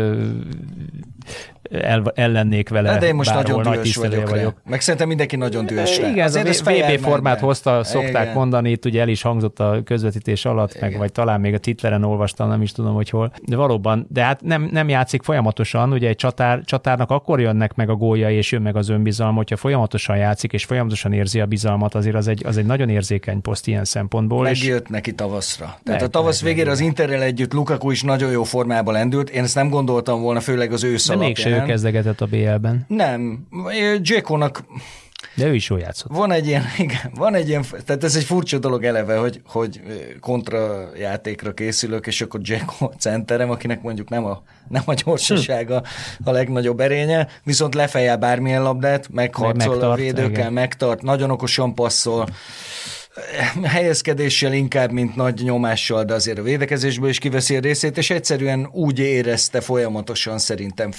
[SPEAKER 1] el, ellennék vele.
[SPEAKER 2] Hát de én most nagyon dühös vagyok, vagyok. Meg szerintem mindenki nagyon dühös
[SPEAKER 1] rá. Igen, Azért a VB formát hozta, szokták Igen. mondani, itt ugye el is hangzott a közvetítés alatt, Igen. meg vagy talán még a titleren olvastam, nem is tudom, hogy hol. De valóban, de hát nem, nem játszik folyamatosan, ugye egy csatár, csatárnak akkor jönnek meg a gólja, és jön meg az önbizalma, hogyha folyamatosan játszik, és folyamatosan érzi a bizalmat, azért az egy, az egy nagyon érzékeny poszt ilyen szempontból.
[SPEAKER 2] Megjött és... neki tavaszra. Tehát meg, a tavasz meg, végére az Interrel együtt Lukaku is nagyon jó formában lendült. Én ezt nem gondoltam volna, főleg az ősz
[SPEAKER 1] De mégse ő kezdegetett a BL-ben.
[SPEAKER 2] Nem. Dzsékónak
[SPEAKER 1] de ő is jól játszott.
[SPEAKER 2] Van egy ilyen, igen, van egy ilyen, tehát ez egy furcsa dolog eleve, hogy, hogy kontra játékra készülök, és akkor Jacko centerem, akinek mondjuk nem a, nem a gyorsasága a legnagyobb erénye, viszont lefejel bármilyen labdát, megharcol megtart, a védőkkel, igen. megtart, nagyon okosan passzol, helyezkedéssel inkább, mint nagy nyomással, de azért a védekezésből is kiveszi a részét, és egyszerűen úgy érezte folyamatosan szerintem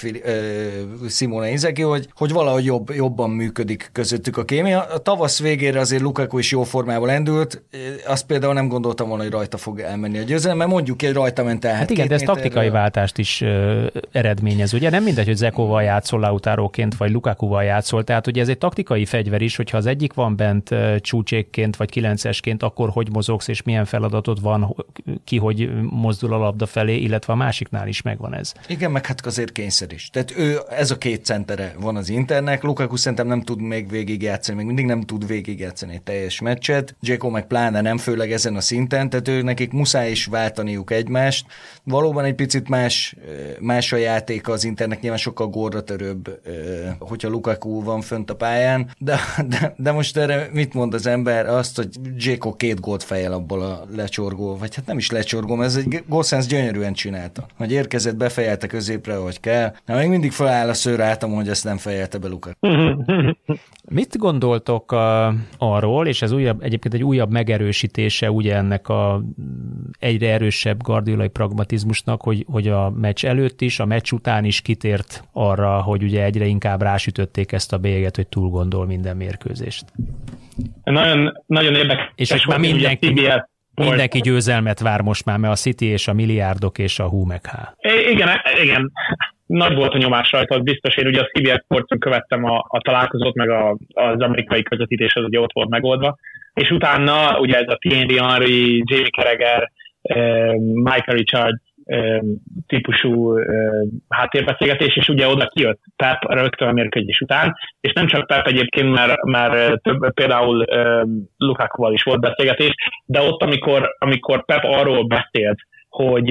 [SPEAKER 2] Simone Inzaghi, hogy, hogy valahogy jobb, jobban működik közöttük a kémia. A tavasz végére azért Lukaku is jó formával endült, azt például nem gondoltam volna, hogy rajta fog elmenni a győzelem, mert mondjuk egy rajta ment el.
[SPEAKER 1] Hát igen, de ez taktikai váltást is ö, eredményez. Ugye nem mindegy, hogy Zekóval játszol Lautáróként, vagy Lukakuval játszol, tehát ugye ez egy taktikai fegyver is, hogyha az egyik van bent csúcsékként, vagy 9-esként, akkor hogy mozogsz, és milyen feladatod van, ki hogy mozdul a labda felé, illetve a másiknál is megvan ez.
[SPEAKER 2] Igen, meg hát azért kényszer is. Tehát ő, ez a két centere van az Internek, Lukaku szerintem nem tud még végigjátszani, még mindig nem tud végigjátszani egy teljes meccset, Dzeko meg pláne nem, főleg ezen a szinten, tehát ő nekik muszáj is váltaniuk egymást. Valóban egy picit más, más a játék az Internek, nyilván sokkal górra törőbb, hogyha Lukaku van fönt a pályán, de, de, de most erre mit mond az ember? Azt, hogy Jéko két gólt fejel abból a lecsorgó, vagy hát nem is lecsorgó, ez egy Gossens gyönyörűen csinálta. Hogy érkezett, befejelte középre, hogy kell. Na, még mindig feláll a szőr átam, hogy ezt nem fejelte be Luka.
[SPEAKER 1] Mit gondoltok a, arról, és ez újabb, egyébként egy újabb megerősítése ugye ennek a egyre erősebb gardiolai pragmatizmusnak, hogy, hogy a meccs előtt is, a meccs után is kitért arra, hogy ugye egyre inkább rásütötték ezt a bélyeget, hogy túl gondol minden mérkőzést.
[SPEAKER 3] Nagyon, nagyon érdekes.
[SPEAKER 1] És, és már mindenki, mindenki győzelmet vár most már, mert a City és a milliárdok és a Hú meg H.
[SPEAKER 3] Igen, igen. Nagy volt a nyomás rajta, az biztos. Én ugye a CBS Sportson követtem a, a találkozót, meg a, az amerikai közvetítés, az ugye ott volt megoldva. És utána ugye ez a Thierry Henry, Jamie Carragher, eh, Michael Richards, típusú háttérbeszélgetés, és ugye oda kijött Pep rögtön a mérkőzés után, és nem csak Pep egyébként, mert, mert több, például Lukakuval is volt beszélgetés, de ott, amikor, amikor Pep arról beszélt, hogy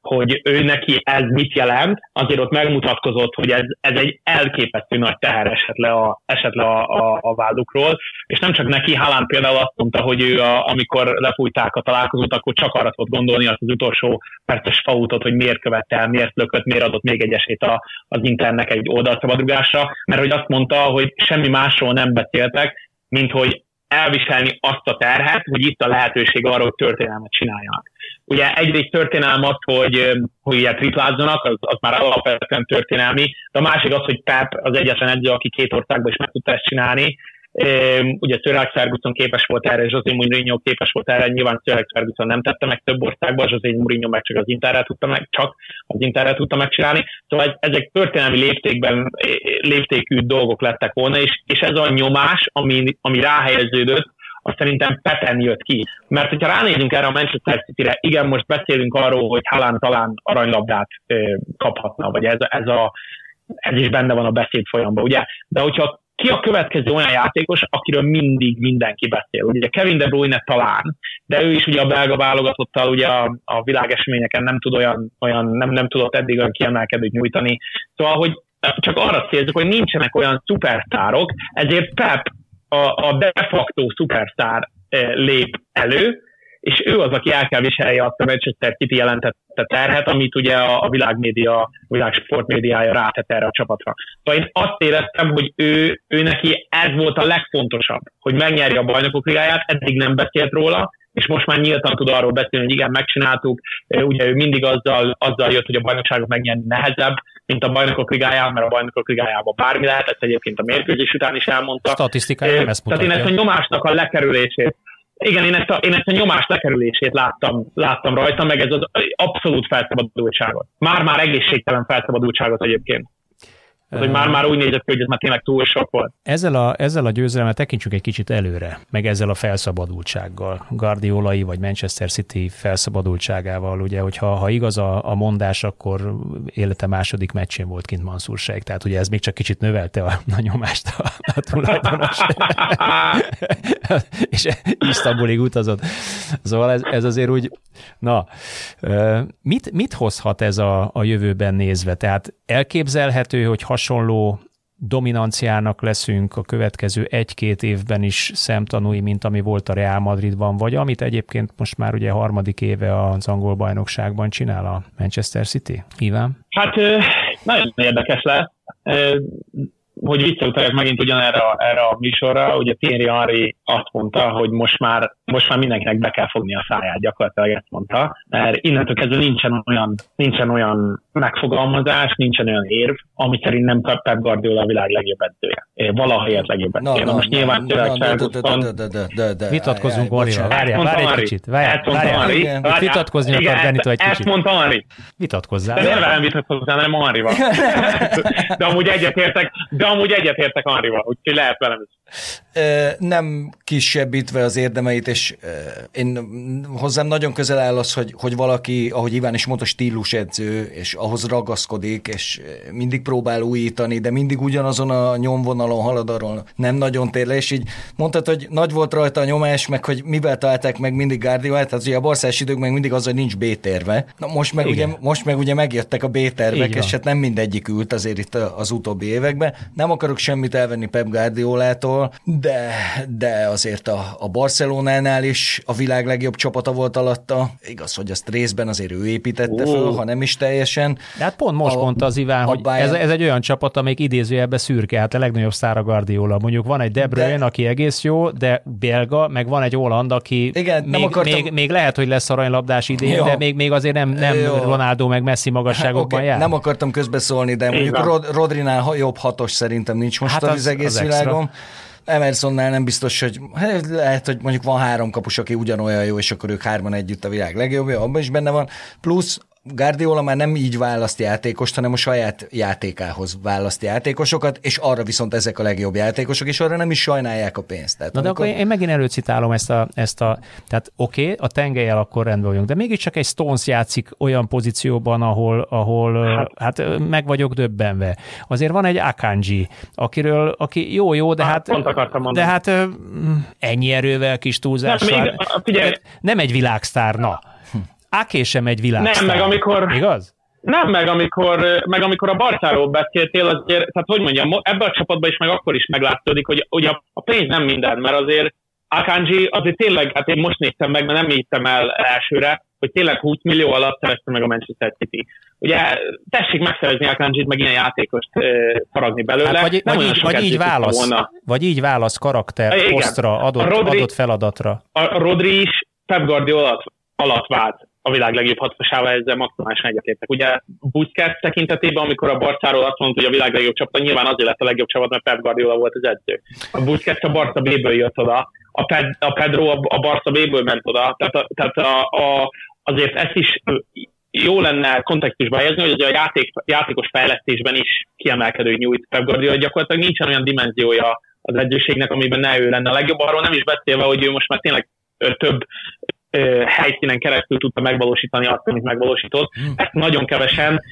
[SPEAKER 3] hogy ő neki ez mit jelent, azért ott megmutatkozott, hogy ez, ez egy elképesztő nagy teher esett le a, esett le a, a, a vállukról, és nem csak neki, Haaland például azt mondta, hogy ő a, amikor lefújták a találkozót, akkor csak arra tudott gondolni azt az utolsó perces fautot, hogy miért követte el, miért lökött, miért adott még egy esélyt a, az internek egy oldalszabadrugásra, mert hogy azt mondta, hogy semmi másról nem beszéltek, mint hogy elviselni azt a terhet, hogy itt a lehetőség arra, hogy történelmet csináljanak. Ugye egyrészt történelm az, hogy, hogy ilyen triplázzanak, az, az már alapvetően történelmi, de a másik az, hogy Pep az egyetlen edző, aki két országban is meg tudta ezt csinálni, Ugye Alex Ferguson képes volt erre, José Mourinho képes volt erre, nyilván Alex Ferguson nem tette meg több országban, José Mourinho meg csak az Internet tudta meg, csak az Internet tudta megcsinálni. Szóval ezek történelmi léptékben, léptékű dolgok lettek volna, és, és ez a nyomás, ami, ami ráhelyeződött, az szerintem Pepen jött ki. Mert hogyha ránézünk erre a Manchester City-re, igen, most beszélünk arról, hogy Haaland talán aranylabdát kaphatna, vagy ez, ez, a, ez is benne van a beszéd folyamban, ugye? De hogyha ki a következő olyan játékos, akiről mindig mindenki beszél. Ugye Kevin De Bruyne talán, de ő is ugye a belga válogatottal ugye a, a világeseményeken nem tud olyan, olyan nem, nem tudott eddig olyan kiemelkedőt nyújtani. Szóval, hogy csak arra célzok, hogy nincsenek olyan szupersztárok, ezért Pep a, a de facto szupersztár eh, lép elő, és ő az, aki el kell viselje azt a Manchester City jelentette terhet, amit ugye a, a világmédia, a világ sportmédiája rátett erre a csapatra. Szóval én azt éreztem, hogy ő, ő neki ez volt a legfontosabb, hogy megnyerje a bajnokok ligáját, eddig nem beszélt róla, és most már nyíltan tud arról beszélni, hogy igen, megcsináltuk, ugye ő mindig azzal, azzal jött, hogy a bajnokságot megnyerni nehezebb, mint a bajnokok ligájában, mert a bajnokok ligájában bármi lehet, ezt egyébként a mérkőzés után is elmondta.
[SPEAKER 1] Statisztikája nem ezt
[SPEAKER 3] mutatja. Tehát én ezt a nyomásnak a lekerülését, igen, én ezt a, én ezt a nyomás lekerülését láttam, láttam rajta, meg ez az abszolút felszabadultságot. Már-már egészségtelen felszabadultságot egyébként. Hogy már-már úgy nézett ki, hogy ez már tényleg túl sok volt.
[SPEAKER 1] Ezzel a, ezzel a győzelemmel tekintsünk egy kicsit előre, meg ezzel a felszabadultsággal, Guardiolai vagy Manchester City felszabadultságával, ugye, hogyha ha igaz a, a mondás, akkor élete második meccsén volt kint Mansur Sheikh, tehát ugye ez még csak kicsit növelte a, a nyomást a, a tulajdonos. és Isztambulig utazott. Szóval ez, ez azért úgy, na, mit, mit hozhat ez a, a jövőben nézve? Tehát elképzelhető, hogy hasonló dominanciának leszünk a következő egy-két évben is szemtanúi, mint ami volt a Real Madridban, vagy amit egyébként most már ugye harmadik éve az angol bajnokságban csinál a Manchester City? Iván?
[SPEAKER 3] Hát nagyon érdekes lesz hogy visszautaljak megint ugyanerre a, erre a műsorra, ugye Thierry Henry azt mondta, hogy most már, most már mindenkinek be kell fogni a száját, gyakorlatilag ezt mondta, mert innentől kezdve nincsen olyan, nincsen olyan megfogalmazás, nincsen olyan érv, ami szerint nem Pep Guardiola a világ legjobb edzője. Valaha legjobb edzője. Na, most nyilván
[SPEAKER 1] Vitatkozunk Marival. Várjál, várj egy kicsit. Vitatkozni akar Benito egy kicsit.
[SPEAKER 3] Ezt mondta Henry.
[SPEAKER 1] Vitatkozzál.
[SPEAKER 3] De nem velem vitatkozzál, hanem Henrival. De amúgy egyetértek, de amúgy egyetértek Henrival, úgyhogy lehet velem is
[SPEAKER 2] nem kisebbítve az érdemeit, és én hozzám nagyon közel áll az, hogy, hogy valaki, ahogy Iván is mondta, edző, és ahhoz ragaszkodik, és mindig próbál újítani, de mindig ugyanazon a nyomvonalon halad arról, nem nagyon tér le, és így mondtad, hogy nagy volt rajta a nyomás, meg hogy mivel találták meg mindig Guardiolát, tehát ugye a barszás idők meg mindig az, hogy nincs B-terve. Na most meg, ugye, most meg ugye megjöttek a B-tervek, és hát nem mindegyik ült azért itt az utóbbi években. Nem akarok semmit elvenni Pep Guardiolától, de, de azért a, a Barcelonánál is a világ legjobb csapata volt alatta. Igaz, hogy azt részben azért ő építette oh. föl, ha nem is teljesen.
[SPEAKER 1] De hát pont most a, mondta az Iván, hogy Bayern... ez, ez egy olyan csapat, amelyik idézőjelbe szürke, hát a legnagyobb szára Guardiola. Mondjuk van egy De Bruyne, de... aki egész jó, de belga, meg van egy Holland, aki
[SPEAKER 2] Igen,
[SPEAKER 1] még,
[SPEAKER 2] akartam...
[SPEAKER 1] még, még, lehet, hogy lesz aranylabdás idén, jó. de még, még azért nem, nem jó. Ronaldo meg Messi magasságokban okay. jár.
[SPEAKER 2] Nem akartam közbeszólni, de mondjuk Rod, Rodrinál jobb hatos szerintem nincs most hát az, az egész az világon. Extra. Emersonnál nem biztos, hogy hát lehet, hogy mondjuk van három kapus, aki ugyanolyan jó, és akkor ők hárman együtt a világ legjobbja, abban is benne van. Plusz Guardiola már nem így választ játékost, hanem a saját játékához választ játékosokat, és arra viszont ezek a legjobb játékosok, és arra nem is sajnálják a pénzt.
[SPEAKER 1] Tehát Na amikor... de akkor én megint előcitálom ezt a, ezt a tehát oké, okay, a tengelyel akkor rendben vagyunk, de mégiscsak egy Stones játszik olyan pozícióban, ahol, ahol hát, hát meg vagyok döbbenve. Azért van egy Akanji, akiről, aki jó-jó, de hát,
[SPEAKER 3] hát
[SPEAKER 1] de hát ennyi erővel kis túlzással. Nem, nem egy világsztár, na. Aké sem egy világsztár.
[SPEAKER 3] Nem, meg amikor...
[SPEAKER 1] Igaz?
[SPEAKER 3] Nem, meg amikor, meg amikor a Barcáról beszéltél, azért, tehát hogy mondjam, ebben a csapatban is meg akkor is meglátszódik, hogy ugye a pénz nem minden, mert azért Akanji azért tényleg, hát én most néztem meg, mert nem néztem el elsőre, hogy tényleg 20 millió alatt szerezte meg a Manchester City. Ugye tessék megszerezni Akanjit, meg ilyen játékost faragni belőle. Hát
[SPEAKER 1] vagy, vagy, így, vagy, így válasz, volna. vagy így válasz karakter, Igen. posztra, adott, Rodri, adott feladatra.
[SPEAKER 3] A Rodri is Pep Guardiola alatt vált a világ legjobb hatosával ezzel maximálisan egyetértek. Ugye Busquets tekintetében, amikor a Barcáról azt mondta, hogy a világ legjobb csapata, nyilván azért lett a legjobb csapat, mert Pep Guardiola volt az edző. A Busquets a Barca B-ből jött oda, a, Ped, a Pedro a, a Barca B-ből ment oda, tehát, a, tehát a, a, azért ezt is jó lenne kontextusba helyezni, hogy a játék, játékos fejlesztésben is kiemelkedő nyújt Pep Guardiola, gyakorlatilag nincsen olyan dimenziója az edzőségnek, amiben ne ő lenne a legjobb, arról nem is beszélve, hogy ő most már tényleg több helyszínen keresztül tudta megvalósítani azt, amit megvalósított. Hmm. Ezt nagyon kevesen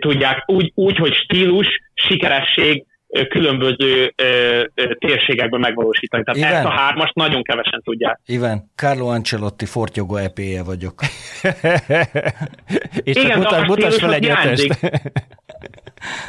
[SPEAKER 3] tudják úgy, úgy hogy stílus, sikeresség, különböző ö, ö, térségekben megvalósítani. Tehát Igen. ezt a hármast nagyon kevesen tudják.
[SPEAKER 2] Igen, Carlo Ancelotti Fortyogo EP-je vagyok.
[SPEAKER 1] És Igen, mutat, mutas fel egy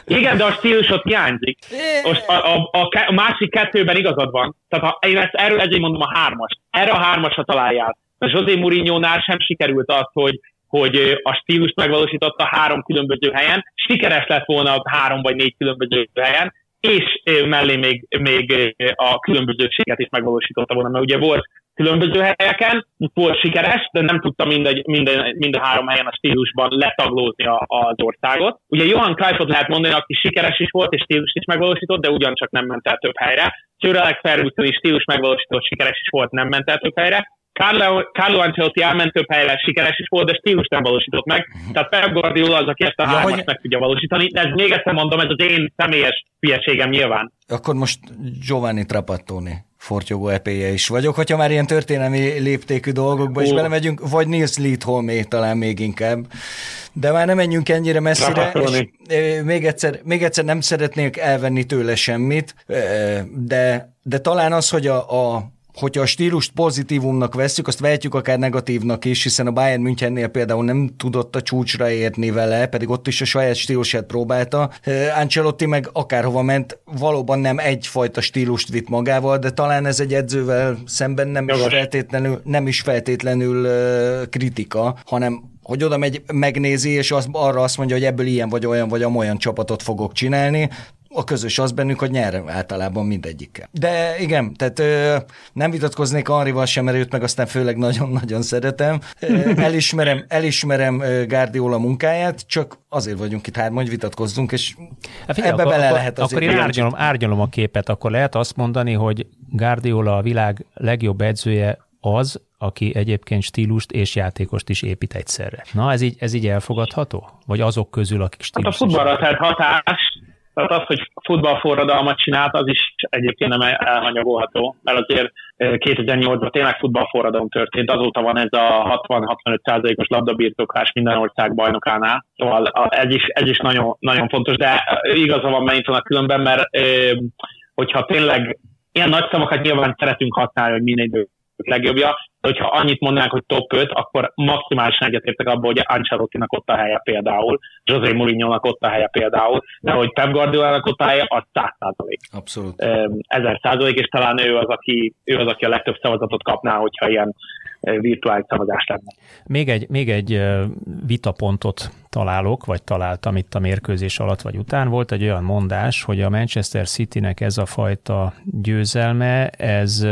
[SPEAKER 3] Igen, de a stílusot hiányzik. Most a, a, a, a másik kettőben igazad van. Tehát ha én ezt erről ezért mondom a hármas. Erre a hármasra találjál. José Mourinho-nál sem sikerült az, hogy, hogy a stílust megvalósította három különböző helyen, sikeres lett volna három vagy négy különböző helyen, és mellé még, még a különbözőséget is megvalósította volna, mert ugye volt különböző helyeken, volt sikeres, de nem tudta minden, minden, minden három helyen a stílusban letaglózni a, az országot. Ugye Johan Cruyffot lehet mondani, aki sikeres is volt, és stílus is megvalósított, de ugyancsak nem ment el több helyre. Sir Alex Ferguson is stílus megvalósított, sikeres is volt, nem ment el több helyre. Carlo, Carlo Ancelotti elmentőbb helyre sikeres is volt, de stílus nem valósított meg. Tehát Pep Guardiola az, aki ezt a ja, hármat hogy... meg tudja valósítani. De ez még egyszer mondom, ez az én személyes hülyeségem nyilván.
[SPEAKER 2] Akkor most Giovanni Trapattoni fortyogó epéje is vagyok, hogyha már ilyen történelmi léptékű dolgokba is belemegyünk, vagy Nils Lidholmé talán még inkább. De már nem menjünk ennyire messzire, és még egyszer, még egyszer nem szeretnék elvenni tőle semmit, de, de talán az, hogy a, a hogyha a stílust pozitívumnak vesszük, azt vehetjük akár negatívnak is, hiszen a Bayern Münchennél például nem tudott a csúcsra érni vele, pedig ott is a saját stílusát próbálta. Ancelotti meg akárhova ment, valóban nem egyfajta stílust vitt magával, de talán ez egy edzővel szemben nem is feltétlenül, nem is feltétlenül kritika, hanem hogy oda megy, megnézi, és az, arra azt mondja, hogy ebből ilyen vagy olyan vagy amolyan csapatot fogok csinálni, a közös az bennük, hogy nyer általában mindegyikkel. De igen, tehát ö, nem vitatkoznék Anrival sem, mert őt meg aztán főleg nagyon-nagyon szeretem. Elismerem, elismerem Guardiola munkáját, csak azért vagyunk itt hárman, hogy vitatkozzunk, és hát figyelj, ebbe akkor, bele akkor, lehet
[SPEAKER 1] azért. Akkor én árnyalom, árnyalom a képet, akkor lehet azt mondani, hogy Guardiola a világ legjobb edzője az, aki egyébként stílust és játékost is épít egyszerre. Na, ez így, ez így elfogadható? Vagy azok közül, akik stílust...
[SPEAKER 3] Hát a futballra tett hatás, tehát az, hogy futballforradalmat csinált, az is egyébként nem elhanyagolható, mert azért 2008-ban tényleg futballforradalom történt, azóta van ez a 60-65 százalékos labdabirtoklás minden ország bajnokánál, szóval ez is, ez is nagyon, nagyon fontos, de igaza van a különben, mert hogyha tényleg ilyen nagy szavakat nyilván szeretünk használni, hogy minél legjobbja, de hogyha annyit mondanánk, hogy top 5, akkor maximálisan egyetértek abban, hogy Ancelottinak ott a helye például, José Mourinho-nak ott a helye például, de hogy Pep Guardiola-nak ott a helye, az 100 százalék.
[SPEAKER 2] Abszolút.
[SPEAKER 3] Ezer százalék, és talán ő az, aki, ő az, aki a legtöbb szavazatot kapná, hogyha ilyen virtuális szavazás lenne.
[SPEAKER 1] Még egy, még egy vitapontot találok, vagy találtam itt a mérkőzés alatt vagy után. Volt egy olyan mondás, hogy a Manchester Citynek ez a fajta győzelme, ez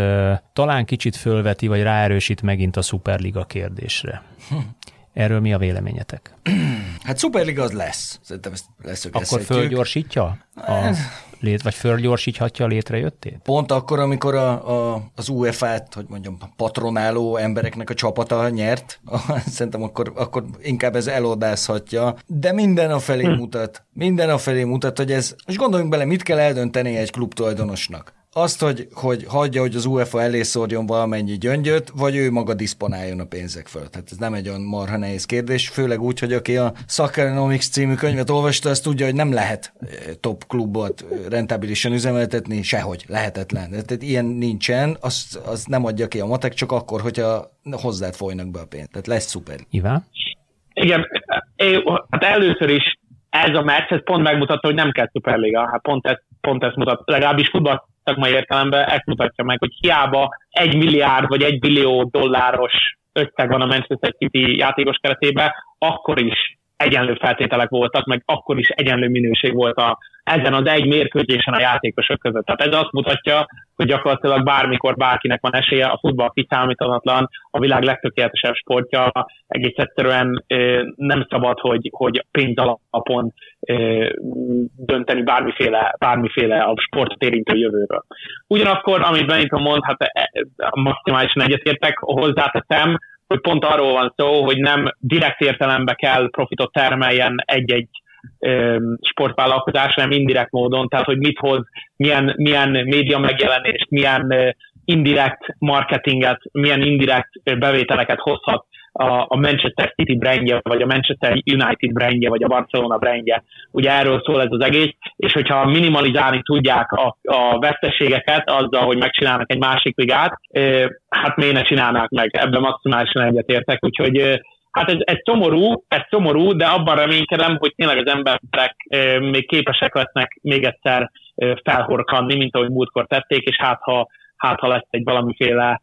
[SPEAKER 1] talán kicsit fölveti, vagy ráerősít megint a Superliga kérdésre. Hm. Erről mi a véleményetek?
[SPEAKER 2] Hát Superliga az lesz. Szerintem ezt
[SPEAKER 1] Akkor fölgyorsítja a lét, vagy fölgyorsíthatja a létrejöttét?
[SPEAKER 2] Pont akkor, amikor a, a, az UEFA-t, hogy mondjam, patronáló embereknek a csapata nyert, szerintem akkor, akkor inkább ez elodázhatja, de minden a felé hm. mutat. Minden a felé mutat, hogy ez, és gondoljunk bele, mit kell eldönteni egy klub tulajdonosnak azt, hogy, hogy hagyja, hogy az UEFA elé szórjon valamennyi gyöngyöt, vagy ő maga diszponáljon a pénzek föl. Tehát ez nem egy olyan marha nehéz kérdés, főleg úgy, hogy aki a Socceronomics című könyvet olvasta, az tudja, hogy nem lehet eh, top klubot rentábilisan üzemeltetni, sehogy, lehetetlen. Tehát ilyen nincsen, az, az nem adja ki a matek, csak akkor, hogyha hozzád folynak be a pénzt. Tehát lesz szuper.
[SPEAKER 1] Iván?
[SPEAKER 3] Igen, é, hát először is ez a meccs, ez pont megmutatta, hogy nem kell szuperliga. Hát pont ez, pont ezt mutat, legalábbis futball szakmai értelemben ezt mutatja meg, hogy hiába egy milliárd vagy egy billió dolláros összeg van a Manchester City játékos keretében, akkor is egyenlő feltételek voltak, meg akkor is egyenlő minőség volt a, ezen az egy mérkőzésen a játékosok között. Tehát ez azt mutatja, hogy gyakorlatilag bármikor bárkinek van esélye, a futball kiszámíthatatlan, a világ legtökéletesebb sportja, egész egyszerűen nem szabad, hogy, hogy pénz alapon dönteni bármiféle, bármiféle a sport érintő jövőről. Ugyanakkor, amit Benito mond, hát e, e, maximálisan egyetértek, hozzáteszem, hogy pont arról van szó, hogy nem direkt értelemben kell profitot termeljen egy-egy sportvállalkozás, hanem indirekt módon, tehát hogy mit hoz, milyen, milyen média megjelenést, milyen indirekt marketinget, milyen indirekt bevételeket hozhat a, Manchester City brandje, vagy a Manchester United brandje, vagy a Barcelona brandje. Ugye erről szól ez az egész, és hogyha minimalizálni tudják a, a veszteségeket azzal, hogy megcsinálnak egy másik ligát, hát miért ne csinálnák meg? Ebben maximálisan egyetértek, úgyhogy Hát ez, ez szomorú, ez szomorú, de abban reménykedem, hogy tényleg az emberek még képesek lesznek még egyszer felhorkanni, mint ahogy múltkor tették, és hát ha, hát ha lesz egy valamiféle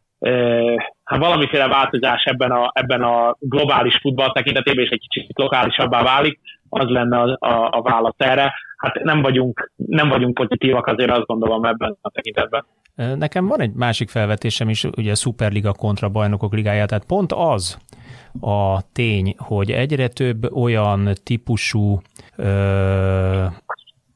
[SPEAKER 3] hát valamiféle változás ebben a, ebben a globális futball tekintetében, és egy kicsit lokálisabbá válik, az lenne a, a, a válasz erre. Hát nem vagyunk, nem vagyunk pozitívak azért azt gondolom ebben a tekintetben.
[SPEAKER 1] Nekem van egy másik felvetésem is, ugye a Superliga kontra bajnokok ligája, tehát pont az a tény, hogy egyre több olyan típusú ö,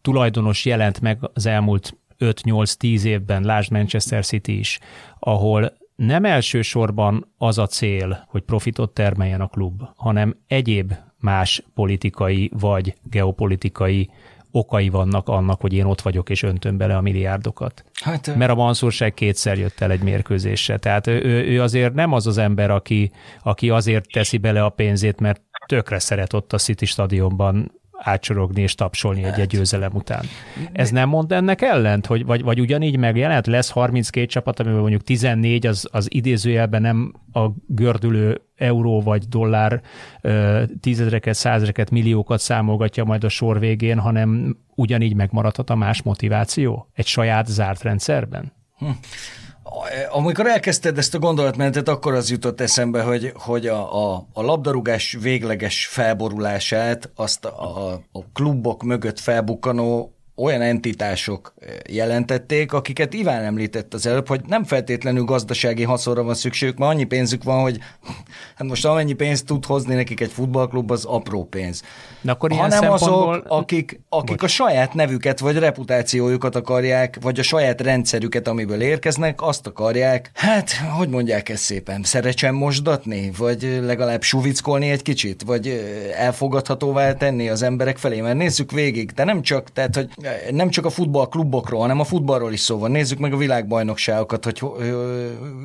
[SPEAKER 1] tulajdonos jelent meg az elmúlt 5-8-10 évben, lásd Manchester City is, ahol nem elsősorban az a cél, hogy profitot termeljen a klub, hanem egyéb más politikai vagy geopolitikai okai vannak annak, hogy én ott vagyok és öntöm bele a milliárdokat. Hát, Mert a Manszurság kétszer jött el egy mérkőzésre. Tehát ő, ő azért nem az az ember, aki, aki azért teszi bele a pénzét, mert tökre szeret ott a City stadionban átsorogni és tapsolni egy, egy győzelem után. Ez nem mond ennek ellent, hogy vagy, vagy ugyanígy megjelent, lesz 32 csapat, amiben mondjuk 14 az, az idézőjelben nem a gördülő euró vagy dollár tízezreket, százezreket, milliókat számolgatja majd a sor végén, hanem ugyanígy megmaradhat a más motiváció egy saját zárt rendszerben? Hm.
[SPEAKER 2] Amikor elkezdted ezt a gondolatmenetet, akkor az jutott eszembe, hogy, hogy a, a, a labdarúgás végleges felborulását, azt a, a klubok mögött felbukkanó olyan entitások eh, jelentették, akiket Iván említett az előbb, hogy nem feltétlenül gazdasági haszonra van szükségük, mert annyi pénzük van, hogy hát most amennyi pénzt tud hozni nekik egy futballklub, az apró pénz. De akkor ilyen Hanem szempontból... azok, akik, akik a saját nevüket vagy reputációjukat akarják, vagy a saját rendszerüket, amiből érkeznek, azt akarják, hát, hogy mondják ezt szépen, szerecsen mosdatni, vagy legalább suvickolni egy kicsit, vagy eh, elfogadhatóvá tenni az emberek felé, mert nézzük végig, de nem csak, tehát, hogy nem csak a futballklubokról, hanem a futballról is szó van. Nézzük meg a világbajnokságokat, hogy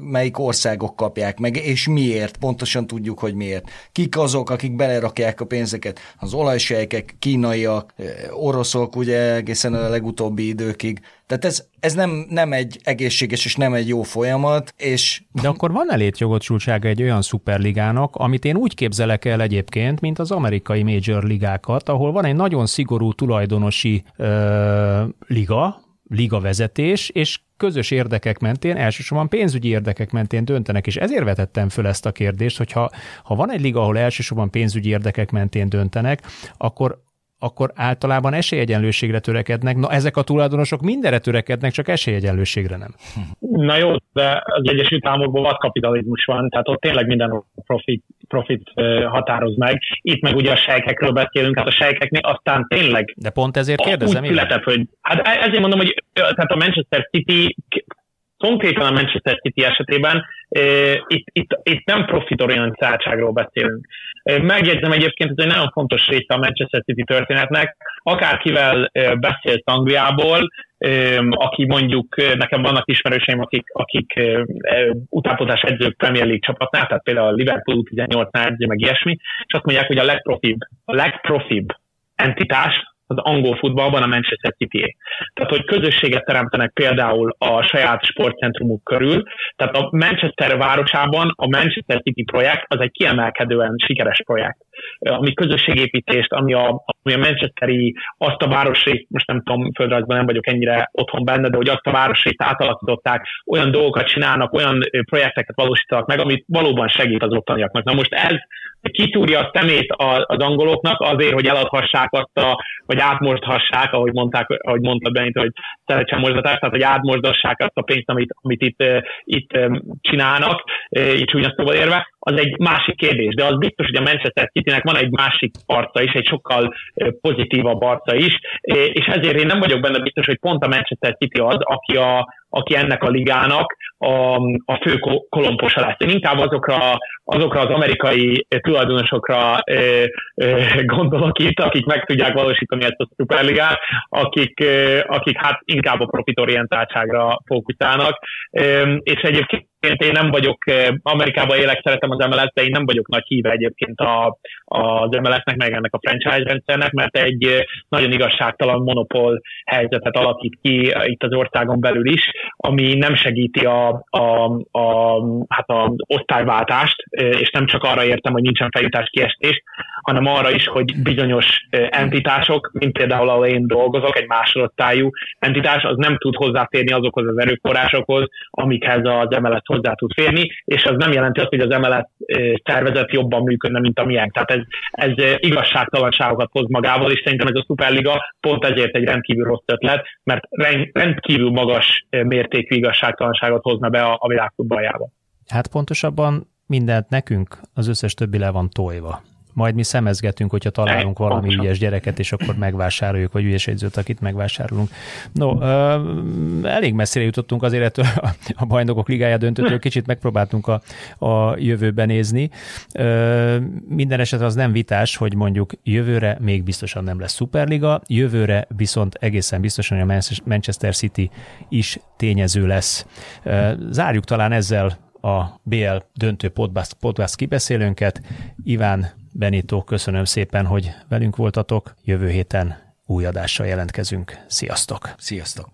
[SPEAKER 2] melyik országok kapják meg, és miért. Pontosan tudjuk, hogy miért. Kik azok, akik belerakják a pénzeket? Az olajsejkek, kínaiak, oroszok, ugye egészen a legutóbbi időkig. Tehát ez, ez nem, nem egy egészséges és nem egy jó folyamat, és...
[SPEAKER 1] De akkor van jogosultsága egy olyan szuperligának, amit én úgy képzelek el egyébként, mint az amerikai major ligákat, ahol van egy nagyon szigorú tulajdonosi ö, liga, liga vezetés, és közös érdekek mentén, elsősorban pénzügyi érdekek mentén döntenek, és ezért vetettem föl ezt a kérdést, hogy ha, ha van egy liga, ahol elsősorban pénzügyi érdekek mentén döntenek, akkor akkor általában esélyegyenlőségre törekednek. Na, ezek a tulajdonosok mindenre törekednek, csak esélyegyenlőségre nem.
[SPEAKER 3] Na jó, de az Egyesült Államokban vad kapitalizmus van, tehát ott tényleg minden profit, profit határoz meg. Itt meg ugye a sejkekről beszélünk, hát a sejkeknél aztán tényleg...
[SPEAKER 1] De pont ezért kérdezem.
[SPEAKER 3] Úgy született, hogy, hát e- ezért mondom, hogy tehát a Manchester City konkrétan a Manchester City esetében itt, itt, itt nem profitorientáltságról beszélünk. Megjegyzem egyébként, ez egy nagyon fontos része a Manchester City történetnek. Akárkivel beszélsz Angliából, aki mondjuk, nekem vannak ismerőseim, akik, akik utánpótlás edzők Premier League csapatnál, tehát például a Liverpool 18-nál edző, meg ilyesmi, és azt mondják, hogy a legprofibb, a legprofibb entitás az angol futballban a Manchester city Tehát, hogy közösséget teremtenek például a saját sportcentrumuk körül. Tehát a Manchester városában a Manchester City projekt az egy kiemelkedően sikeres projekt. Ami közösségépítést, ami a, ami a Manchesteri, azt a városrészt, most nem tudom, földrajzban nem vagyok ennyire otthon benne, de hogy azt a városrészt átalakították, olyan dolgokat csinálnak, olyan projekteket valósítanak meg, amit valóban segít az ottaniaknak. Na most ez kitúrja a szemét az angoloknak azért, hogy eladhassák azt a, vagy átmosdhassák, ahogy mondták, ahogy mondta Benito, hogy szeretsen mosdatást, tehát hogy átmosdassák azt a pénzt, amit, amit itt, itt csinálnak, így csúnya szóval érve, az egy másik kérdés, de az biztos, hogy a Manchester City-nek van egy másik arca is, egy sokkal pozitívabb arca is, és ezért én nem vagyok benne biztos, hogy pont a Manchester City az, aki, a, aki ennek a ligának a, a fő kolomposa lesz. Én inkább azokra, azokra az amerikai tulajdonosokra e, e, gondolok itt, akik meg tudják valósítani ezt a szuperligát, akik, e, akik hát inkább a profitorientáltságra fókuszálnak, és egyébként én nem vagyok, Amerikában élek, szeretem az MLS, de én nem vagyok nagy híve egyébként a, az MLS-nek, meg ennek a franchise rendszernek, mert egy nagyon igazságtalan monopól helyzetet alakít ki itt az országon belül is, ami nem segíti a, a, a, hát az osztályváltást, és nem csak arra értem, hogy nincsen feljutás kiestés, hanem arra is, hogy bizonyos entitások, mint például ahol én dolgozok, egy másodosztályú entitás, az nem tud hozzáférni azokhoz az erőforrásokhoz, amikhez az MLS hozzá tud férni, és az nem jelenti azt, hogy az MLS szervezet jobban működne, mint a miénk. Tehát ez, ez igazságtalanságokat hoz magával, és szerintem ez a Superliga pont ezért egy rendkívül rossz ötlet, mert rendkívül magas mértékű igazságtalanságot hozna be a, a világ futballjába.
[SPEAKER 1] Hát pontosabban mindent nekünk, az összes többi le van tojva majd mi szemezgetünk, hogyha találunk valami Pontosan. ügyes gyereket, és akkor megvásároljuk, vagy ügyes egyzőt, akit megvásárolunk. No, elég messzire jutottunk azért ettől a bajnokok ligája döntőtől, kicsit megpróbáltunk a, a jövőben nézni. Minden esetre az nem vitás, hogy mondjuk jövőre még biztosan nem lesz szuperliga, jövőre viszont egészen biztosan a Manchester City is tényező lesz. Zárjuk talán ezzel a BL döntő podcast, podcast kibeszélőnket. Iván Benito, köszönöm szépen, hogy velünk voltatok. Jövő héten új adással jelentkezünk. Sziasztok!
[SPEAKER 2] Sziasztok!